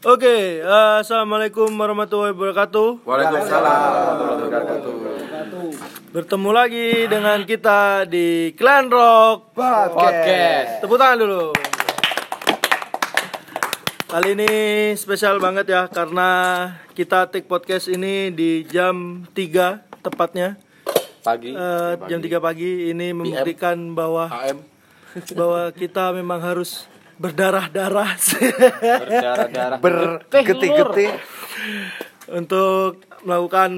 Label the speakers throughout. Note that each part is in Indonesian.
Speaker 1: Oke, eh, assalamualaikum warahmatullahi wabarakatuh.
Speaker 2: Waalaikumsalam warahmatullahi wabarakatuh.
Speaker 1: Bertemu lagi dengan kita di Clan Rock
Speaker 2: Podcast.
Speaker 1: Tepuk tangan dulu. Kali ini spesial banget ya karena kita take podcast ini di jam 3 tepatnya.
Speaker 2: Pagi.
Speaker 1: Eh, jam 3 pagi ini membuktikan bahwa
Speaker 2: AM.
Speaker 1: bahwa kita memang harus berdarah-darah
Speaker 2: Berdarah-darah.
Speaker 3: bergetik-getik
Speaker 1: untuk melakukan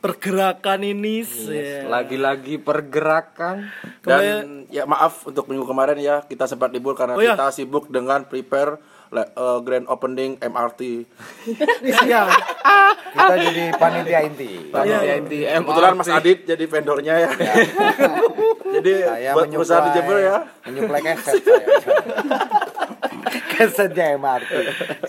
Speaker 1: pergerakan ini. Ya.
Speaker 2: Lagi-lagi pergerakan.
Speaker 4: Dan ya maaf untuk minggu kemarin ya kita sempat libur karena
Speaker 1: Oh, iya.
Speaker 4: kita sibuk dengan prepare le- eh, grand opening MRT.
Speaker 1: Iya.
Speaker 3: kita jadi panitia inti
Speaker 2: Panitia inti
Speaker 4: Kebetulan Mas Adit jadi vendornya ya. jadi
Speaker 3: saya
Speaker 4: buat perusahaan Jember ya.
Speaker 3: menyuplai keset saya kesetnya MRT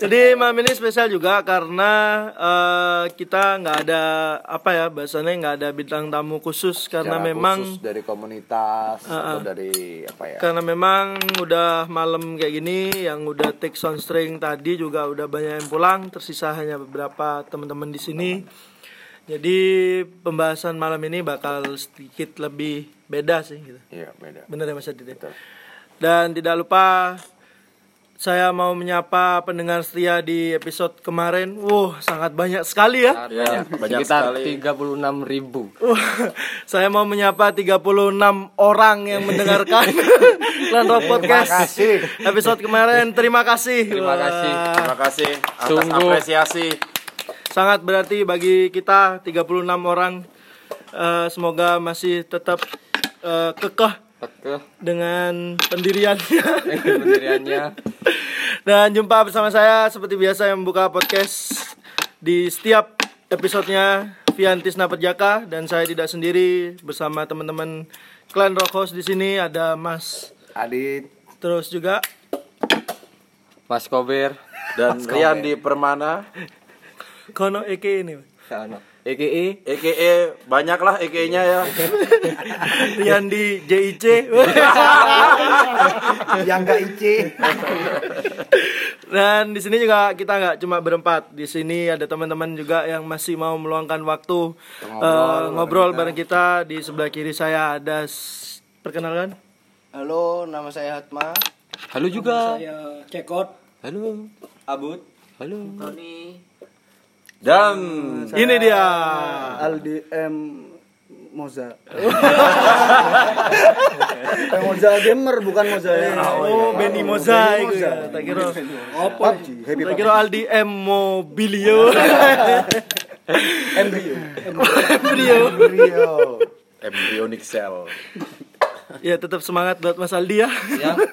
Speaker 1: Jadi malam ini spesial juga karena eh, kita nggak ada apa ya bahasanya nggak ada bintang tamu khusus karena
Speaker 3: Secara
Speaker 1: memang
Speaker 3: khusus dari komunitas atau dari apa ya
Speaker 1: karena memang udah malam kayak gini yang udah take sound string tadi juga udah banyak yang pulang tersisa hanya beberapa teman-teman di sini. Jadi pembahasan malam ini bakal sedikit lebih beda sih gitu.
Speaker 3: iya beda
Speaker 1: Bener ya Mas Adit ya?
Speaker 3: Betul.
Speaker 1: Dan tidak lupa saya mau menyapa pendengar setia di episode kemarin. Wow, sangat banyak sekali ya.
Speaker 4: Ya, banyak
Speaker 2: Sekitar
Speaker 4: sekali.
Speaker 2: 36 ribu.
Speaker 1: Wah, saya mau menyapa 36 orang yang mendengarkan Clan Rock Podcast
Speaker 3: kasih.
Speaker 1: episode kemarin. Terima kasih.
Speaker 2: Terima kasih.
Speaker 1: Wah,
Speaker 4: Terima kasih atas
Speaker 2: Sungguh.
Speaker 4: apresiasi.
Speaker 1: Sangat berarti bagi kita 36 orang. Eh, semoga masih tetap eh, kekeh Dengan pendiriannya.
Speaker 2: Pendiriannya.
Speaker 1: Dan jumpa bersama saya seperti biasa yang membuka podcast di setiap episodenya Vian Tisna Perjaka dan saya tidak sendiri bersama teman-teman Clan Rock House di sini ada Mas
Speaker 3: Adit
Speaker 1: terus juga
Speaker 2: Mas Kober.
Speaker 4: Dan Rian di Permana,
Speaker 1: Kono Eke ini
Speaker 2: EKE
Speaker 4: EKE banyak lah EKE-nya ya.
Speaker 1: Rian di JIC
Speaker 3: yang gak ici
Speaker 1: dan di sini juga kita nggak cuma berempat di sini ada teman-teman juga yang masih mau meluangkan waktu eh, ngobrol bareng kita di sebelah kiri saya ada perkenalkan
Speaker 5: Halo, nama saya Hatma.
Speaker 2: Halo juga.
Speaker 5: Saya Cekot.
Speaker 2: Halo.
Speaker 5: Abud.
Speaker 2: Halo.
Speaker 4: Dan
Speaker 1: ini dia
Speaker 5: Aldi M Moza. Moza gamer bukan Moza ya.
Speaker 1: Oh, Benny Mozaik. Tak kira.
Speaker 5: Apa?
Speaker 1: Tak kira Aldi M Mobilio.
Speaker 5: Embryo.
Speaker 1: Embryo.
Speaker 4: Embryonic cell.
Speaker 1: Ya, tetap semangat buat Mas Aldi ya.
Speaker 2: Ya.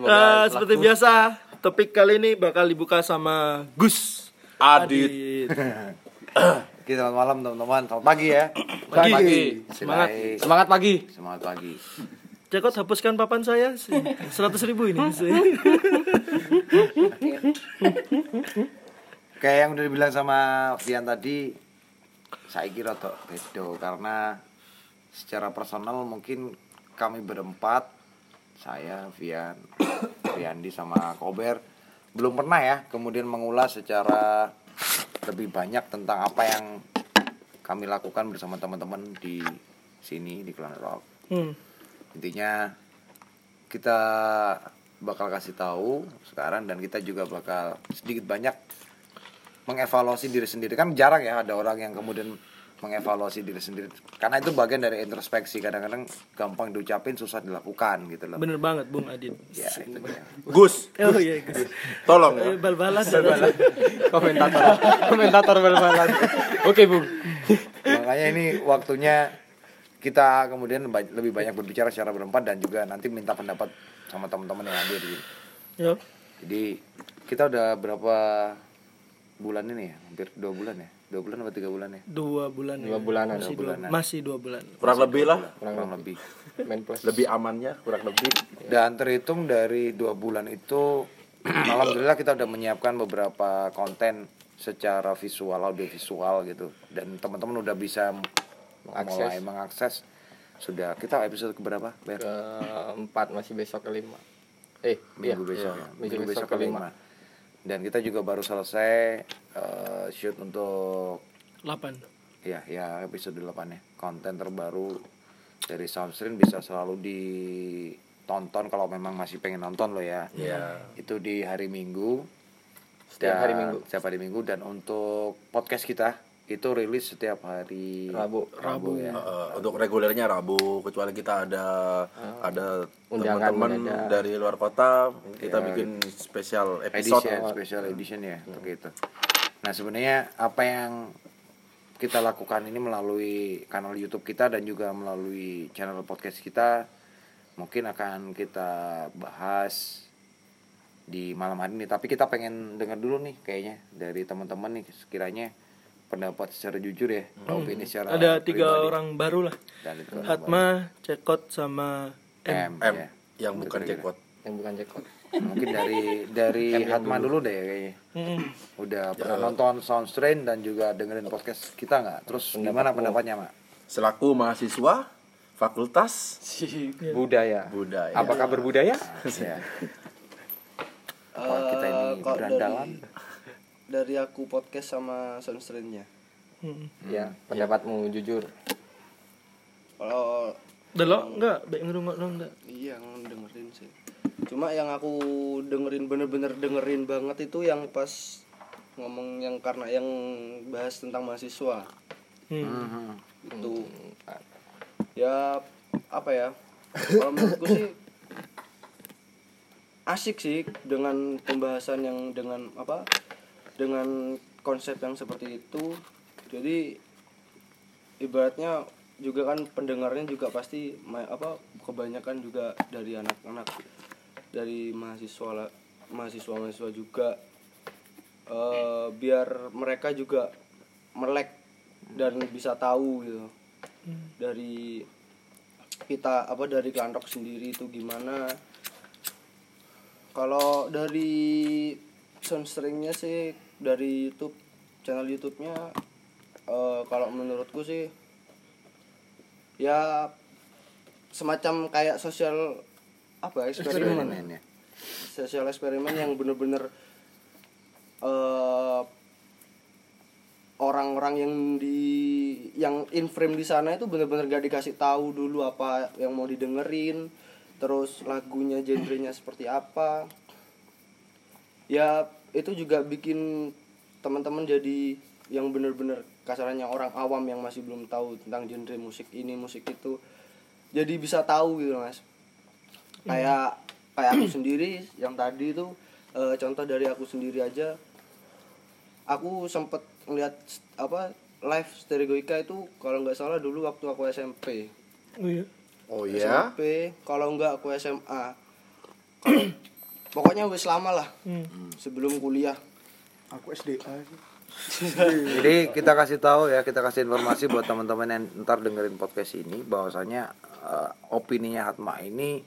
Speaker 1: Eh, seperti biasa, topik kali ini bakal dibuka sama Gus
Speaker 4: Adit.
Speaker 3: Oke, selamat malam teman-teman selamat pagi ya
Speaker 1: Pagi.
Speaker 2: Pagi.
Speaker 1: Semangat.
Speaker 2: Semangat pagi.
Speaker 3: semangat pagi
Speaker 1: Cekot hapuskan papan saya seratus ribu ini.
Speaker 3: kayak yang udah dibilang sama Vian tadi saya kira tuh beda karena secara personal mungkin kami berempat saya Vian Viandi sama Kober belum pernah ya kemudian mengulas secara lebih banyak tentang apa yang kami lakukan bersama teman-teman di sini di Clan Rock
Speaker 1: Hmm.
Speaker 3: intinya kita bakal kasih tahu sekarang dan kita juga bakal sedikit banyak mengevaluasi diri sendiri kan jarang ya ada orang yang kemudian mengevaluasi diri sendiri karena itu bagian dari introspeksi kadang-kadang gampang diucapin susah dilakukan gitu loh
Speaker 1: Bener banget Bung Adit.
Speaker 3: ya itu dia.
Speaker 4: Gus,
Speaker 1: Oh iya, Gus.
Speaker 4: tolong
Speaker 1: Eh,
Speaker 4: ya.
Speaker 1: Bal-balan.
Speaker 2: Komentator. Komentator bal-balan. Oke, Bung.
Speaker 3: makanya ini waktunya kita kemudian lebih banyak berbicara secara berempat dan juga nanti minta pendapat sama teman-teman yang hadir di
Speaker 1: Yo.
Speaker 3: Jadi kita udah berapa bulan ini ya? Hampir dua bulan ya? Dua bulan atau tiga bulan ya?
Speaker 1: Dua bulan.
Speaker 2: Dua
Speaker 1: ya.
Speaker 2: bulanan.
Speaker 1: Masih dua,
Speaker 3: bulanan.
Speaker 1: masih dua bulan.
Speaker 4: Kurang lebih lah,
Speaker 3: Kurang lebih.
Speaker 2: Main plus.
Speaker 4: lebih amannya kurang lebih.
Speaker 3: Dan terhitung dari dua bulan itu, alhamdulillah kita udah menyiapkan beberapa konten secara visual, audio visual gitu. Dan teman-teman udah bisa
Speaker 2: Mengakses.
Speaker 3: mulai mengakses. Sudah kita episode keberapa? Ber?
Speaker 2: Keempat masih besok kelima. Eh,
Speaker 3: Minggu
Speaker 2: iya.
Speaker 3: besok
Speaker 2: Iya,
Speaker 3: ya.
Speaker 2: Minggu, besok, kelima.
Speaker 3: Dan kita juga baru selesai eh, shoot untuk
Speaker 1: 8
Speaker 3: ya ya episode 8 ya. Konten terbaru dari Soundstream bisa selalu ditonton kalau memang masih pengen nonton lo ya.
Speaker 2: Iya.
Speaker 3: itu di hari Minggu.
Speaker 2: Setiap hari
Speaker 3: Dan-
Speaker 2: Minggu.
Speaker 3: setiap hari Minggu. Dan untuk podcast kita itu rilis setiap hari.
Speaker 2: Rabu.
Speaker 3: Rabu ya.
Speaker 4: Eh, untuk regulernya Rabu kecuali kita ada ada
Speaker 2: Undangan
Speaker 4: teman-teman dari luar kota kita
Speaker 3: Ya.
Speaker 4: bikin spesial episode.
Speaker 3: edition special edition ya untuk itu nah sebenarnya apa yang kita lakukan ini melalui kanal YouTube kita dan juga melalui channel podcast kita mungkin akan kita bahas di malam hari ini. Tapi kita pengen dengar dulu nih kayaknya dari teman-teman nih sekiranya pendapat secara jujur ya opini secara
Speaker 1: ada tiga
Speaker 3: pribadi.
Speaker 1: orang baru lah.
Speaker 3: Dan itu
Speaker 1: Hatma Cekot sama M.
Speaker 3: M,
Speaker 4: M
Speaker 3: ya.
Speaker 4: yang bukan jackpot
Speaker 2: Yang bukan jackpot.
Speaker 3: mungkin dari dari Hatma dulu. deh kayaknya.
Speaker 1: Mm.
Speaker 3: udah pernah nonton Soundstrain dan juga dengerin podcast kita nggak? Terus gimana pendapatnya mak?
Speaker 4: Selaku mahasiswa fakultas
Speaker 2: Budaya.
Speaker 4: budaya.
Speaker 2: Apakah berbudaya?
Speaker 3: ya Apa kita ini
Speaker 5: Eh, kok
Speaker 3: berandalan?
Speaker 5: dari, dari aku podcast sama Sunstream-nya.
Speaker 1: Mm.
Speaker 2: Ya, pendapatmu jujur.
Speaker 5: Kalau
Speaker 1: Delok enggak, baik ngerungokno enggak.
Speaker 5: iya dengerin sih. Cuma yang aku dengerin bener-bener dengerin banget itu yang pas ngomong yang karena yang bahas tentang mahasiswa
Speaker 1: Hmm.
Speaker 3: Mhm.
Speaker 5: itu ya apa ya kalau menurutku sih asik sih dengan pembahasan yang dengan apa dengan konsep yang seperti itu jadi ibaratnya juga kan pendengarnya juga pasti apa kebanyakan juga dari anak-anak dari mahasiswa lah- mahasiswa-mahasiswa juga. Eh, biar mereka juga melek dan bisa tahu gitu. Dari kita apa dari kelantok sendiri itu gimana. Kalau dari soundstringnya sih dari YouTube channel YouTube-nya eh, kalau menurutku sih ya semacam kayak sosial apa ya, eksperimen.
Speaker 3: Eksperimen ya.
Speaker 5: Sosial eksperimen yang bener-bener eh, orang-orang yang di yang in frame di sana itu bener-bener gak dikasih tahu dulu apa yang mau didengerin terus lagunya genrenya seperti apa. Ya itu juga bikin teman-teman jadi yang bener-bener kasarannya orang awam yang masih belum tahu tentang genre musik ini musik itu jadi bisa tahu gitu mas. Kayak kayak aku sendiri yang tadi itu eh, contoh dari aku sendiri aja aku sempet ngeliat apa live Stereoica itu kalau nggak salah dulu waktu aku SMP
Speaker 1: Oh iya.
Speaker 4: oh iya?
Speaker 5: SMP kalau nggak aku SMA kalau pokoknya wis lama lah
Speaker 1: Hmm.
Speaker 5: sebelum kuliah
Speaker 6: Aku SDA.
Speaker 3: Jadi kita kasih tahu ya, kita kasih informasi buat teman-teman yang ntar dengerin podcast ini bahwasanya eh, opininya Hatma ini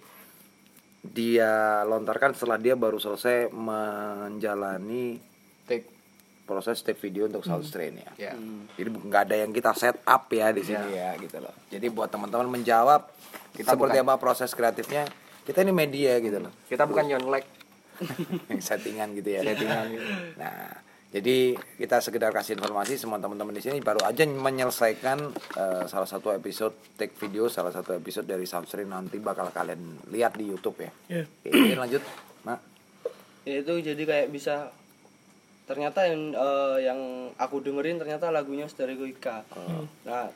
Speaker 3: dia lontarkan setelah dia baru selesai menjalani
Speaker 2: Take.
Speaker 3: proses take video untuk Soundstrain ya.
Speaker 2: Ya.
Speaker 3: Jadi bu- nggak ada yang kita set up ya di sini ya gitu loh. Jadi buat teman-teman menjawab
Speaker 2: Kita
Speaker 3: seperti
Speaker 2: bukan-
Speaker 3: apa proses kreatifnya, kita ini media gitu loh.
Speaker 2: Kita bukan nyonlek.
Speaker 3: settingan gitu ya.
Speaker 2: Settingan.
Speaker 3: Nah, jadi kita sekedar kasih informasi semua teman-teman di sini baru aja menyelesaikan eh, salah satu episode take video, salah satu episode dari Soundstream nanti bakal kalian lihat di YouTube ya.
Speaker 1: Iya.
Speaker 3: Oke, lanjut, Mak.
Speaker 5: ya itu jadi kayak bisa ternyata yang eh, yang aku dengerin ternyata lagunya Stereoica nah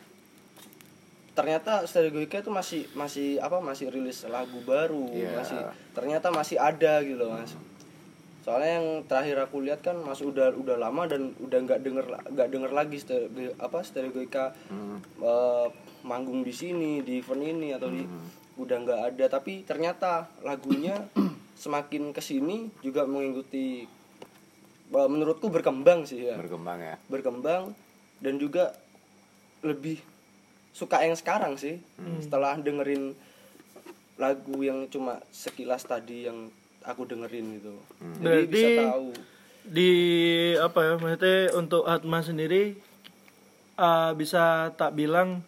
Speaker 5: ternyata Stereoica itu masih masih apa masih rilis lagu baru
Speaker 3: Iya.
Speaker 5: masih ternyata masih ada gitu loh mas. Soalnya yang terakhir aku lihat kan mas udah udah lama dan udah nggak denger nggak denger lagi stereo, apa Stereoica eh, manggung di sini di event ini atau di udah nggak ada. Tapi ternyata lagunya semakin ke sini juga mengikuti eh, menurutku berkembang sih ya.
Speaker 3: Berkembang ya.
Speaker 5: berkembang dan juga lebih suka yang sekarang sih. Setelah dengerin lagu yang cuma sekilas tadi yang aku dengerin gitu. Jadi
Speaker 1: Berarti-
Speaker 5: bisa tahu.
Speaker 1: Di apa ya maksudnya untuk Hatma sendiri eh, bisa tak bilang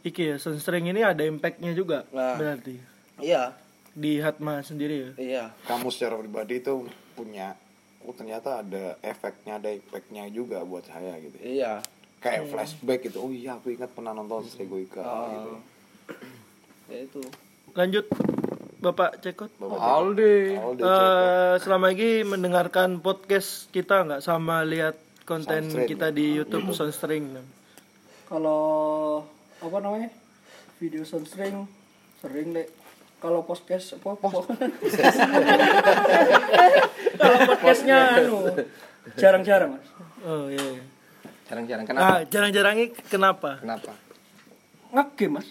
Speaker 1: iki ya Sunstring ini ada impactnya juga
Speaker 5: Nah.
Speaker 1: berarti?
Speaker 5: Iya.
Speaker 1: Di Hatma sendiri ya.
Speaker 5: iya.
Speaker 3: Kamu secara pribadi itu punya oh ternyata ada efeknya ada efeknya juga buat saya gitu.
Speaker 7: Iya
Speaker 3: kayak flashback gitu oh iya aku ingat pernah nonton Stregoika gitu
Speaker 7: ya itu
Speaker 1: Lanjut Bapak Cekot.
Speaker 2: Aldi.
Speaker 3: Aldi
Speaker 1: Eh, selama ini mendengarkan podcast kita nggak sama lihat konten
Speaker 3: Soundstream.
Speaker 1: kita di YouTube Soundstring.
Speaker 6: kalau apa namanya video soundstring sering deh kalau podcast apa kalau podcastnya anu jarang-jarang mas
Speaker 1: Oh iya. iya.
Speaker 2: Jarang-jarang kenapa?
Speaker 1: Nah, jarang-jarangnya kenapa?
Speaker 2: Kenapa?
Speaker 6: ngegame mas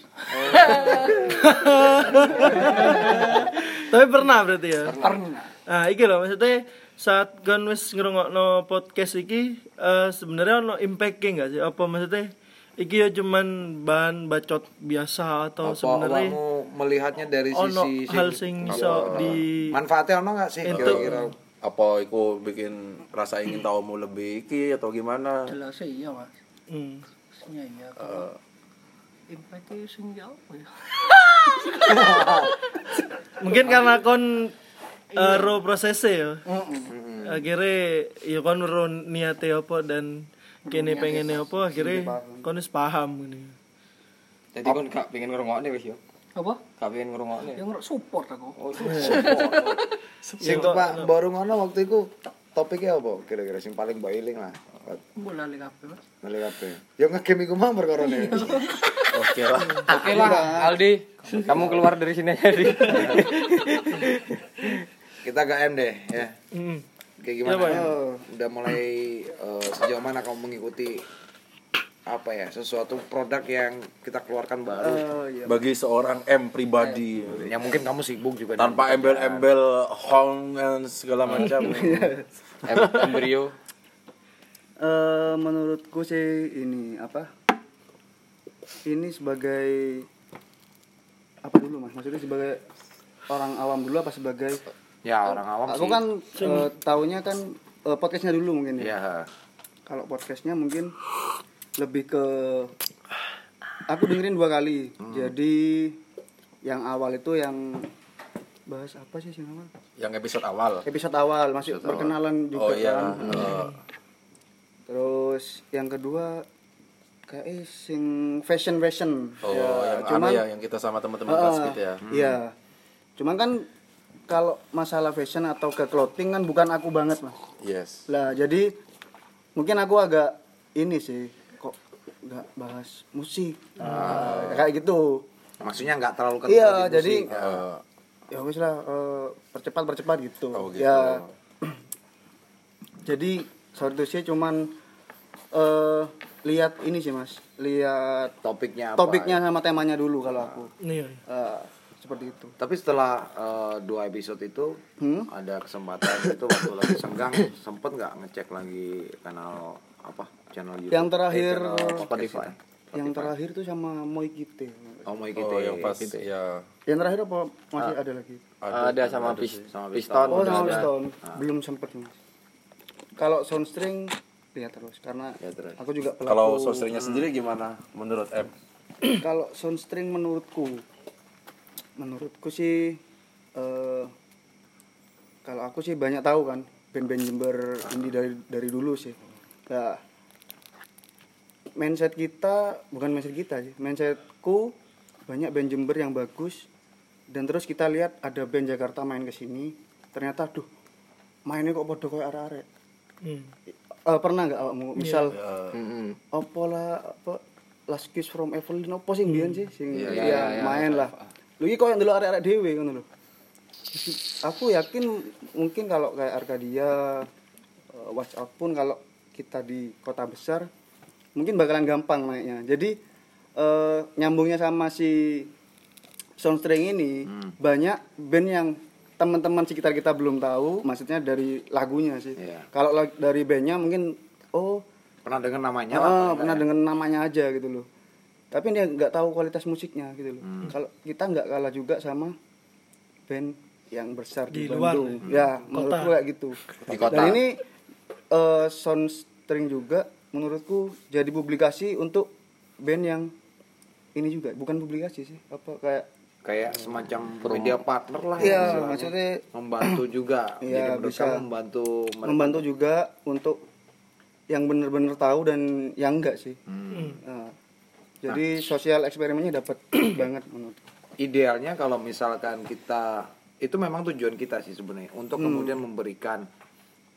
Speaker 1: Tapi pernah berarti ya.
Speaker 6: pernah
Speaker 1: Nah, iki loh maksudnya saat kan wis ngrungokno podcast iki eh, sebenarnya ono impact nggak sih? Apa maksudnya iki ya cuman bahan bacot biasa atau
Speaker 3: apa
Speaker 1: sebenarnya
Speaker 3: kamu melihatnya dari
Speaker 1: ono
Speaker 3: sisi
Speaker 1: hal sing iso di
Speaker 3: manfaatnya ono nggak sih kira-kira
Speaker 4: apa iku bikin rasa ingin tahumu lebih iki atau gimana?
Speaker 6: Jelas iya mas.
Speaker 1: Hmm.
Speaker 6: Iya iya kalau impactnya sing ya apa ya?
Speaker 1: Mungkin karena kon eh, ro prosesnya ya. Akhirnya ya kon ro niate apa dan kene pengennya apa akhirnya kon wis paham gini.
Speaker 2: Jadi kon gak pengen ngrungokne wis yo.
Speaker 6: Apa
Speaker 2: pengen ngrungokne.
Speaker 6: yang nggak support aku
Speaker 2: Oh,
Speaker 3: sing pak baru ngono waktu itu topiknya apa kira-kira sing paling boiling lah
Speaker 6: bola liga apa mas
Speaker 3: Ngali kabeh. Yo ngegame iku mah perkara ne.
Speaker 4: oke lah
Speaker 2: Oke lah, Aldi. Kamu keluar dari sini aja, Di.
Speaker 3: Kita ke M deh ya.
Speaker 1: Hmm.
Speaker 3: Kayak gimana?
Speaker 1: Ya?
Speaker 3: Oh, Udah mulai eh, sejauh mana kamu mengikuti apa ya sesuatu produk yang kita keluarkan baru
Speaker 7: oh iya.
Speaker 4: Bagi seorang M pribadi.
Speaker 3: Yang mungkin kamu sibuk juga
Speaker 4: tanpa embel-embel hong dan segala macam.
Speaker 2: Em- Embrio.
Speaker 7: Eh, menurutku sih ini apa? Ini sebagai apa dulu mas? Maksudnya sebagai orang awam dulu apa sebagai
Speaker 3: ya orang awam
Speaker 7: aku
Speaker 3: sih.
Speaker 7: kan eh, taunya kan eh, podcastnya dulu mungkin ya.
Speaker 3: Ya
Speaker 7: kalau podcastnya mungkin lebih ke aku dengerin dua kali.
Speaker 3: Hmm.
Speaker 7: jadi yang awal itu yang bahas apa sih sih awal
Speaker 4: yang episode awal.
Speaker 7: Episode awal masih perkenalan juga
Speaker 4: oh iya.
Speaker 7: kan.
Speaker 4: Eh,
Speaker 7: terus yang kedua kayak eh, sing fashion fashion.
Speaker 4: Oh
Speaker 7: Ya,
Speaker 4: yang anu ya yang kita sama teman-teman kelas gitu ya.
Speaker 7: Iya. Cuman kan kalau masalah fashion atau ke clothing kan bukan aku banget, Mas.
Speaker 4: yes.
Speaker 7: Lah, jadi mungkin aku agak ini sih nggak bahas musik. Nah, kayak gitu.
Speaker 3: maksudnya nggak terlalu kental
Speaker 7: Iya,
Speaker 3: di
Speaker 7: jadi
Speaker 3: musik.
Speaker 4: Eh,
Speaker 7: ya wis lah eh, percepat percepat gitu.
Speaker 4: Oh, gitu.
Speaker 7: Ya. jadi sorry to say cuman eh lihat ini sih, Mas. Lihat
Speaker 3: topiknya apa
Speaker 7: topiknya sama temanya dulu kalau aku.
Speaker 1: Nih.
Speaker 7: Eh, seperti itu.
Speaker 3: tapi setelah eh, dua episode itu
Speaker 7: Hmm?
Speaker 3: ada kesempatan itu waktu lagi senggang sempet nggak ngecek lagi kanal apa channel YouTube
Speaker 7: Yang terakhir-
Speaker 3: eh, channel
Speaker 2: Spotify.
Speaker 7: Yang terakhir tuh sama Moy Kite.
Speaker 3: oh my
Speaker 4: oh yang pas ya
Speaker 7: Yang terakhir apa masih ada lagi?
Speaker 2: Ada sama pis
Speaker 3: Sama
Speaker 2: piston.
Speaker 7: Oh, sama
Speaker 2: ada.
Speaker 7: Stone. Belum sempet mas. Kalau soundstring lihat terus karena
Speaker 3: Lihat terus.
Speaker 7: aku juga pelaku.
Speaker 4: kalau sourcingnya sendiri gimana menurut M
Speaker 7: kalau soundstring menurutku, menurutku sih eh kalau aku sih banyak tahu kan band-band Jember indie dari dari dulu sih. Ya mindset kita bukan mindset kita sih, mindsetku banyak band Jember yang bagus dan terus kita lihat ada band Jakarta main ke sini ternyata duh mainnya kok podo kayak arek-arek.
Speaker 1: Hmm.
Speaker 7: Eh, pernah nggak awakmu misal
Speaker 2: Mm-mm.
Speaker 7: apa lah apa Last Kiss from Evelyn apa sih mbiyen sih sing
Speaker 2: Iya,
Speaker 7: ya,
Speaker 2: iya, iya,
Speaker 7: main lah. Lu iki koyo ndelok arek-arek dhewe ngono lho. Aku yakin mungkin kalau kayak Arkadia eh, Watch Out pun kalau kita di kota besar mungkin bakalan gampang naiknya. Jadi eh, nyambungnya sama si Soundstring ini banyak band yang teman-teman sekitar kita belum tahu maksudnya dari lagunya sih.
Speaker 3: Iya.
Speaker 7: Kalau lag- dari bandnya mungkin oh
Speaker 3: pernah dengar namanya
Speaker 7: Ah,
Speaker 3: lah,
Speaker 7: pernah
Speaker 3: nggak
Speaker 7: dengan namanya aja gitu loh. Tapi dia nggak tahu kualitas musiknya gitu loh.
Speaker 3: Hmm.
Speaker 7: Kalau kita nggak kalah juga sama band yang besar di,
Speaker 1: Di luar,
Speaker 7: Bandung. Ya, menurutku kayak gitu.
Speaker 2: Di kota.
Speaker 7: Dan ini eh, Soundstring juga menurutku jadi publikasi untuk band yang ini juga bukan publikasi sih apa kayak
Speaker 3: kayak semacam media partner lah ya, istilahnya.
Speaker 7: maksudnya
Speaker 3: membantu juga
Speaker 7: Iya,
Speaker 3: jadi
Speaker 7: bisa.
Speaker 3: membantu mereka.
Speaker 7: membantu juga untuk yang bener-bener tahu dan yang enggak sih.
Speaker 3: Hmm.
Speaker 7: Nah, jadi sosial eksperimennya dapat banget menurut.
Speaker 3: idealnya kalau misalkan kita itu memang tujuan kita sih sebenarnya untuk kemudian memberikan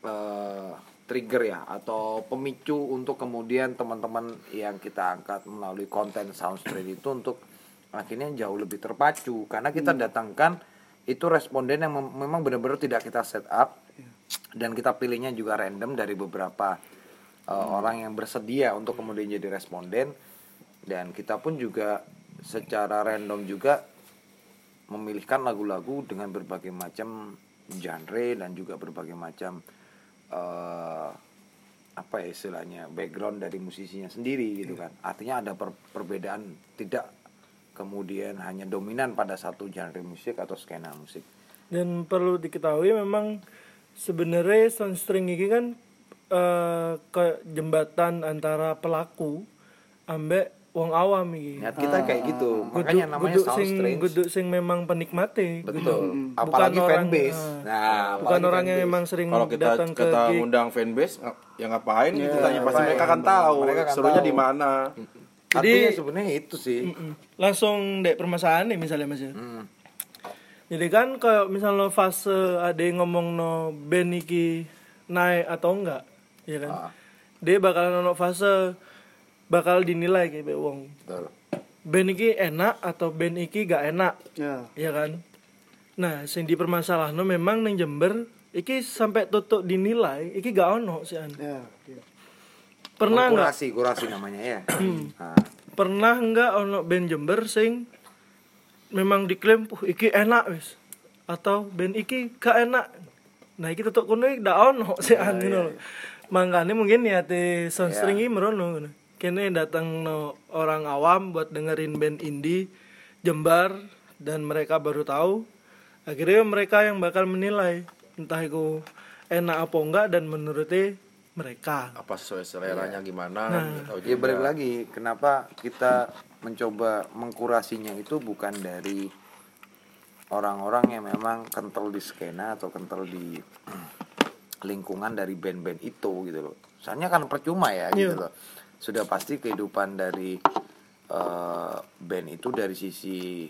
Speaker 3: eh, trigger ya atau pemicu untuk kemudian teman-teman yang kita angkat melalui konten Soundstream itu untuk akhirnya jauh lebih terpacu. Karena kita datangkan itu responden yang mem- memang benar-benar tidak kita set up. Dan kita pilihnya juga random dari beberapa eh, orang yang bersedia untuk kemudian jadi responden. Dan kita pun juga secara random juga memilihkan lagu-lagu dengan berbagai macam genre dan juga berbagai macam eh, apa ya istilahnya background dari musisinya sendiri gitu kan. Artinya ada per- perbedaan tidak kemudian hanya dominan pada satu genre musik atau skena musik.
Speaker 1: Dan perlu diketahui memang sebenarnya soundstring ini kan eh, ke jembatan antara pelaku ambek wong awam iki.
Speaker 3: niat kita kayak gitu
Speaker 1: Kudu-
Speaker 3: makanya namanya
Speaker 1: kudu sing
Speaker 3: soundstream
Speaker 1: kudu sing memang penikmati
Speaker 3: betul
Speaker 1: Bukan
Speaker 3: apalagi
Speaker 1: orang-
Speaker 3: fanbase
Speaker 1: ah.
Speaker 3: nah
Speaker 1: bukan orang yang memang sering
Speaker 4: Kalau kita
Speaker 1: datang ke
Speaker 4: kita ngundang fanbase, ya ngapain? kita tanya pasti mereka akan tahu.
Speaker 3: Mereka akan
Speaker 4: Serunya di mana?
Speaker 3: artinya
Speaker 1: Jadi-
Speaker 3: sebenarnya itu sih
Speaker 1: Mm. langsung dek permasalahan nih misalnya mas ya.
Speaker 3: Hmm.
Speaker 1: Jadi kan kayak misalnya fase ada yang ngomong no band iki naik atau enggak, ya kan?
Speaker 3: Ah.
Speaker 1: Dia bakalan ono fase bakal dinilai kayak wong.
Speaker 3: betul
Speaker 1: Band iki enak atau band iki gak enak,
Speaker 7: Ya.
Speaker 1: ya kan? Nah, sing dipermasalahkan memang neng Jember iki sampai tutup dinilai iki gak ono sih an.
Speaker 7: Ya. iya.
Speaker 1: Pernah nggak?
Speaker 3: kurasi kurasi namanya ya nah,
Speaker 1: Pernah nggak ono band Jember sing memang diklaim "Puh, iki enak wis atau band iki gak enak. Nah, iki tutup kono iki gak ono sih an ngono lho. Makanya mungkin ya te soundstring iki merono ngono. Kene datang no orang awam buat dengerin band indie Jember dan mereka baru tahu akhirnya mereka yang bakal menilai entah itu enak apa enggak dan menurutnya mereka
Speaker 4: Apa sesuai seleranya gimana? nggak tahu
Speaker 3: Ya
Speaker 4: juga.
Speaker 3: balik lagi, kenapa kita mencoba mengkurasinya itu bukan dari orang-orang yang memang kental di skena atau kental di lingkungan dari band-band itu gitu loh. Soalnya kan percuma ya gitu
Speaker 1: Iya.
Speaker 3: loh. Sudah pasti kehidupan dari eh, band itu dari sisi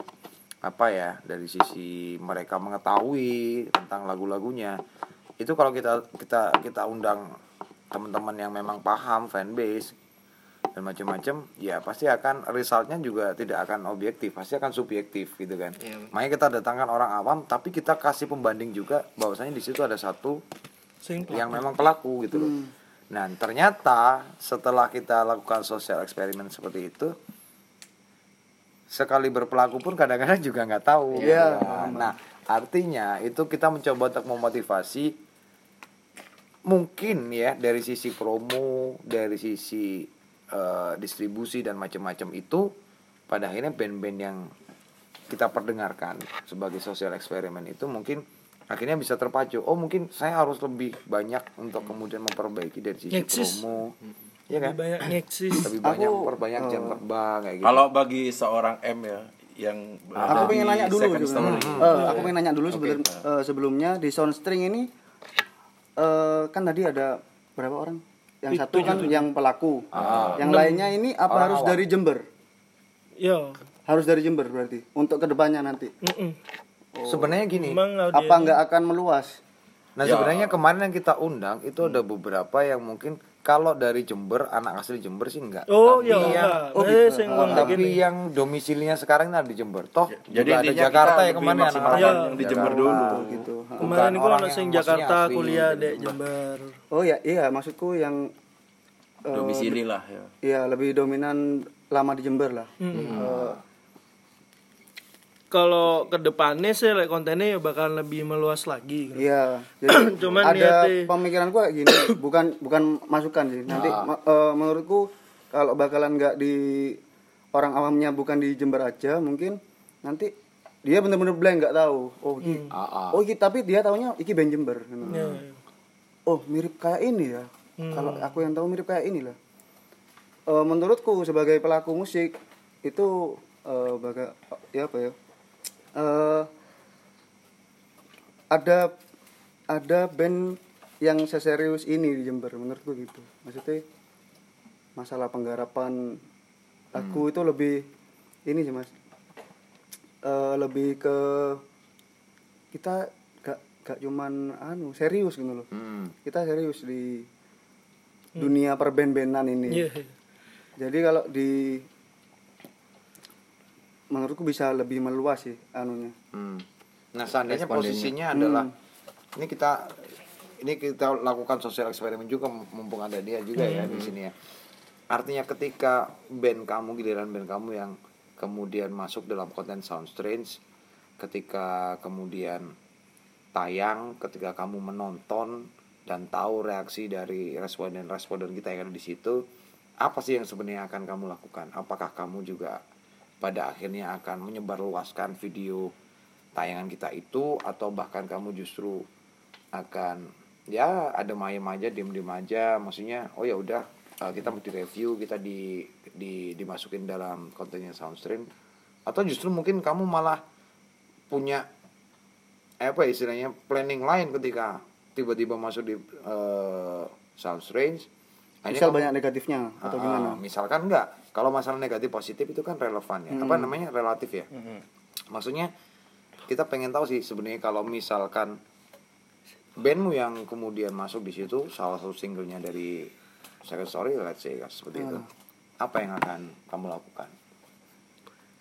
Speaker 3: apa ya, dari sisi mereka mengetahui tentang lagu-lagunya. Itu kalau kita kita kita undang teman-teman yang memang paham fanbase dan macam-macam ya pasti akan resultnya juga tidak akan objektif pasti akan subjektif gitu kan. Makanya kita datangkan orang awam tapi kita kasih pembanding juga bahwasanya di situ ada satu
Speaker 1: sing
Speaker 3: yang memang pelaku gitu loh nah ternyata setelah kita lakukan sosial eksperimen seperti itu sekali berpelaku pun kadang-kadang juga nggak tahu
Speaker 7: Iya.
Speaker 3: nah artinya itu kita mencoba untuk memotivasi mungkin ya dari sisi promo dari sisi eh, distribusi dan macam-macam itu pada akhirnya band-band yang kita perdengarkan sebagai sosial eksperimen itu mungkin akhirnya bisa terpacu oh mungkin saya harus lebih banyak untuk kemudian memperbaiki dari sisi
Speaker 1: Ngeksis.
Speaker 3: promo ya kan
Speaker 1: lebih banyak ngeksis
Speaker 3: lebih banyak memperbanyak jam terbang kayak gitu
Speaker 4: Kalau bagi seorang M ya yang
Speaker 7: Aku pengen nanya dulu juga.
Speaker 4: story.
Speaker 7: Eh, aku pengen nanya dulu sebelum eh, sebelumnya di Soundstring ini eh, kan tadi ada berapa orang? Yang satu kan yang pelaku. Yang lainnya ini apa
Speaker 3: Orang
Speaker 7: harus
Speaker 3: awam.
Speaker 7: dari Jember?
Speaker 1: yo
Speaker 7: Harus dari Jember berarti untuk ke depannya nanti.
Speaker 1: Mm-mm.
Speaker 3: sebenarnya gini
Speaker 7: Apa nggak akan meluas?
Speaker 3: Nah sebenarnya kemarin yang kita undang itu ada beberapa yang mungkin kalau dari Jember anak asli Jember sih enggak.
Speaker 1: oh
Speaker 3: Tapi
Speaker 1: iya
Speaker 3: yang,
Speaker 1: oh, eh ngomong kayak
Speaker 3: tapi
Speaker 1: gini
Speaker 3: yang domisilinya sekarang ada di Jember. Toh
Speaker 4: Jadi
Speaker 3: juga ada Jakarta ya kemarin anak
Speaker 1: Iya.
Speaker 4: yang di Jember dulu.
Speaker 7: Gitu.
Speaker 1: kemarin itu ono
Speaker 3: yang
Speaker 1: Jakarta
Speaker 3: asli
Speaker 1: kuliah
Speaker 3: dari
Speaker 1: dek
Speaker 3: Jember.
Speaker 1: Jember
Speaker 7: Oh ya, iya maksudku yang eh,
Speaker 4: Domisili lah ya.
Speaker 7: Iya, lebih dominan lama di Jember lah. Eh,
Speaker 1: kalau ke depannya sih like, kontennya ya bakal lebih meluas lagi
Speaker 7: Iya, jadi
Speaker 1: Cuman
Speaker 7: ada
Speaker 1: niatnya-
Speaker 7: pemikiranku kayak gini, bukan bukan masukan sih. Nanti ma- eh, menurutku kalau bakalan nggak di orang awamnya bukan di Jember aja, mungkin nanti dia bener-bener blank nggak tahu. Oh, iki,
Speaker 3: Ah, ah.
Speaker 7: oh iki, tapi dia taunya iki band Jember.
Speaker 1: Ya,
Speaker 7: Oh, mirip kayak ini ya. Kalau aku yang tahu mirip kayak ini lah. Eh, menurutku sebagai pelaku musik itu eh, baga ya apa ya? Eh ada ada band yang seserius ini di Jember menurutku gitu. Maksudnya masalah penggarapan lagu itu lebih ini sih mas. Eh lebih ke kita gak gak cuman anu serius gitu loh.
Speaker 3: Hmm.
Speaker 7: kita serius di dunia perben-benan ini.
Speaker 1: Iya.
Speaker 7: jadi kalau di menurutku bisa lebih meluas sih anunya.
Speaker 3: Hmm. Nah, seandainya posisinya adalah ini kita ini kita lakukan sosial eksperimen juga mumpung ada dia juga ya di sini ya. Artinya ketika band kamu giliran band kamu yang kemudian masuk dalam konten Sound Strange ketika kemudian tayang ketika kamu menonton dan tahu reaksi dari responden-responden kita yang ada di situ apa sih yang sebenarnya akan kamu lakukan? Apakah kamu juga pada akhirnya akan menyebarluaskan video tayangan kita itu atau bahkan kamu justru akan ya ada mayem aja diem diem aja. Maksudnya oh ya udah uh, kita mau direview kita di, di dimasukin dalam kontennya soundstream. Atau justru mungkin kamu malah punya eh, apa ya istilahnya planning lain ketika tiba-tiba masuk di uh, sound strange
Speaker 7: misal banyak negatifnya atau
Speaker 3: Ah,
Speaker 7: gimana?
Speaker 3: misalkan enggak kalau masalah negatif positif itu kan relevan ya. Apa namanya? Relatif ya. Maksudnya kita pengen tahu sih sebenarnya kalau misalkan bandmu yang kemudian masuk di situ salah satu singlenya dari Second Story let's say seperti itu. Apa yang akan kamu lakukan?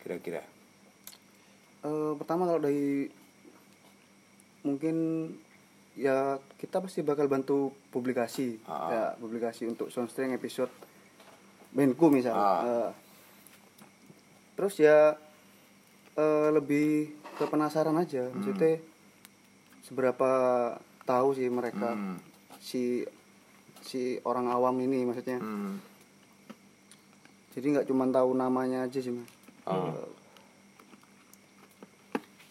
Speaker 3: Kira-kira.
Speaker 7: Eh, pertama kalau dari mungkin ya kita pasti bakal bantu publikasi.
Speaker 3: Ah.
Speaker 7: ya publikasi untuk Soundstring episode bandku misal
Speaker 3: Ah.
Speaker 7: Eh, terus ya eh, lebih ke penasaran aja maksudnya seberapa tahu sih mereka
Speaker 3: Hmm.
Speaker 7: si si orang awam ini maksudnya
Speaker 3: Hmm.
Speaker 7: jadi nggak cuma tahu namanya aja sih mas
Speaker 3: Oh.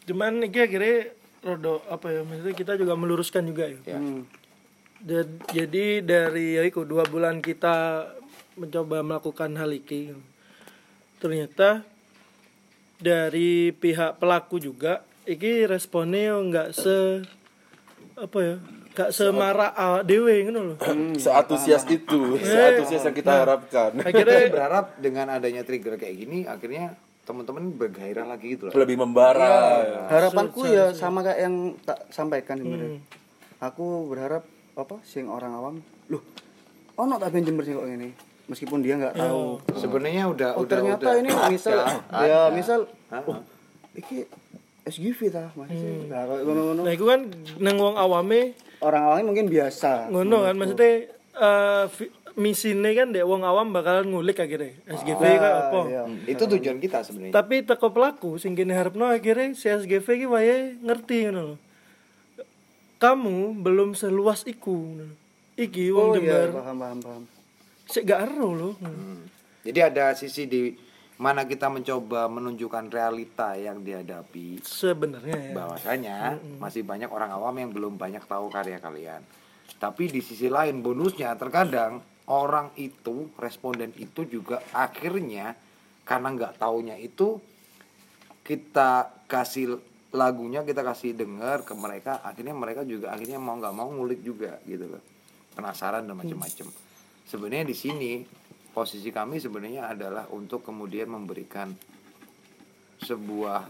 Speaker 1: Cuman ini akhirnya rodo apa ya maksudnya kita juga meluruskan juga ya.
Speaker 3: Ya.
Speaker 7: Hmm.
Speaker 1: Jad- Jadi dari ya iku, dua bulan kita mencoba melakukan hal ini ternyata dari pihak pelaku juga iki responnya nggak se apa ya nggak semarah awak dewe ngono loh
Speaker 4: Seantusias itu, seantusias yang kita harapkan.
Speaker 3: Saya
Speaker 1: akhirnya
Speaker 3: berharap dengan adanya trigger kayak gini akhirnya teman-teman bergairah lagi gitu loh.
Speaker 4: Lebih membara. ya.
Speaker 7: harapanku ya sama kayak yang tak sampaikan sebenarnya
Speaker 1: Hmm.
Speaker 7: aku berharap apa sing orang awam loh ono tak ben Jember sing kok ngene? Meskipun dia nggak tahu.
Speaker 3: Sebenarnya udah
Speaker 7: oh
Speaker 3: udah
Speaker 7: ternyata
Speaker 3: udah
Speaker 7: ini misal
Speaker 3: ada,
Speaker 7: ya
Speaker 3: ada.
Speaker 7: misal
Speaker 3: Ah,
Speaker 7: oh iki SGV ta masih nah kalau ngono-ngono.
Speaker 1: Nah itu kan neng wong awame
Speaker 7: orang awamnya mungkin biasa.
Speaker 1: Ngono kan maksudnya eh vi- misine kan dek wong awam bakalan ngulik akhirnya SGV
Speaker 7: Nah,
Speaker 1: kayak apa.
Speaker 7: iya.
Speaker 3: itu tujuan kita sebenarnya.
Speaker 1: tapi teko pelaku sing kene harapno akhirnya si SGV ki wae ngerti ngono lho. Kamu belum seluas iku. Iki wong
Speaker 7: oh iya
Speaker 1: Jember
Speaker 7: paham paham paham
Speaker 1: sik gak ero lho.
Speaker 3: Hmm. Jadi ada sisi di mana kita mencoba menunjukkan realita yang dihadapi
Speaker 1: Sebenarnya ya.
Speaker 3: bahwasanya masih banyak orang awam yang belum banyak tahu karya kalian. Tapi di sisi lain bonusnya terkadang orang itu responden itu juga akhirnya karena nggak taunya itu kita kasih lagunya kita kasih dengar ke mereka akhirnya mereka juga akhirnya mau nggak mau ngulik juga gitu loh penasaran dan macam-macam sebenarnya di sini posisi kami sebenarnya adalah untuk kemudian memberikan sebuah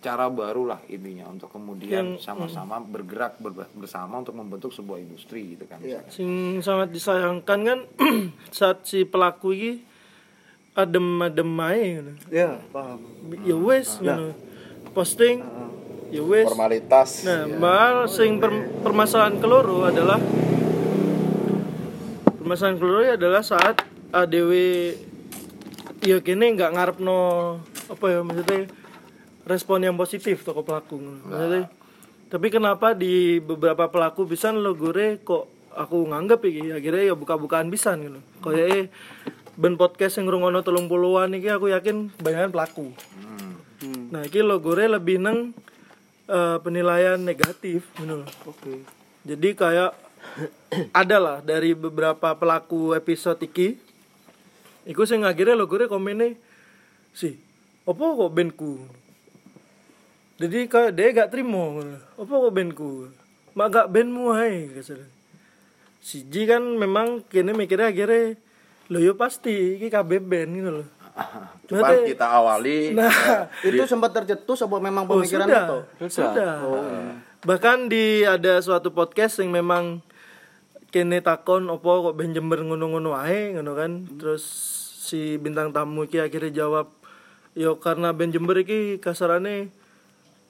Speaker 3: cara baru lah intinya untuk kemudian sama-sama bergerak ber- bersama untuk membentuk sebuah industri gitu kan
Speaker 7: Iya.
Speaker 3: misalnya.
Speaker 1: Sing sangat disayangkan kan saat si pelaku iki adem-adem ae ngono.
Speaker 7: ya paham
Speaker 1: Ya wes ngono. Posting ya wes.
Speaker 4: Formalitas.
Speaker 1: Nah, mal sing per- permasalahan keloro adalah permasalahan keloro adalah saat ADW ya kene nggak ngarepno apa ya maksudnya respon yang positif toko pelaku maksudnya. Tapi kenapa di beberapa pelaku bisa lo gore kok aku nganggep iki akhirnya ya buka-bukaan bisa gitu. Kayak ben podcast yang ngrungokno telung puluhan iki aku yakin banyak pelaku nah iki lo gore lebih neng eh, penilaian negatif loh.
Speaker 7: oke.
Speaker 1: Jadi kayak ada lah dari beberapa pelaku episode iki. Iku sing akhirnya lo gue komennya sih apa kok bandku? Jadi kayak dia gak terima ngono. apa kok bandku? Mak gak bandmu hai kasar siji kan memang kini mikirnya akhirnya lo yo pasti iki kabeh band gitu loh
Speaker 4: Cuman
Speaker 1: Berarti-
Speaker 4: kita awali
Speaker 1: nah
Speaker 7: itu sempat tercetus apa memang
Speaker 1: Oh,
Speaker 7: pemikiran
Speaker 1: sudah.
Speaker 7: itu
Speaker 1: Sudah. Bahkan di ada suatu podcast yang memang kene takon opo kok ben Jember ngono-ngono ae ngono kan. Terus si bintang tamu iki akhirnya jawab yo karena ben Jember iki kasarane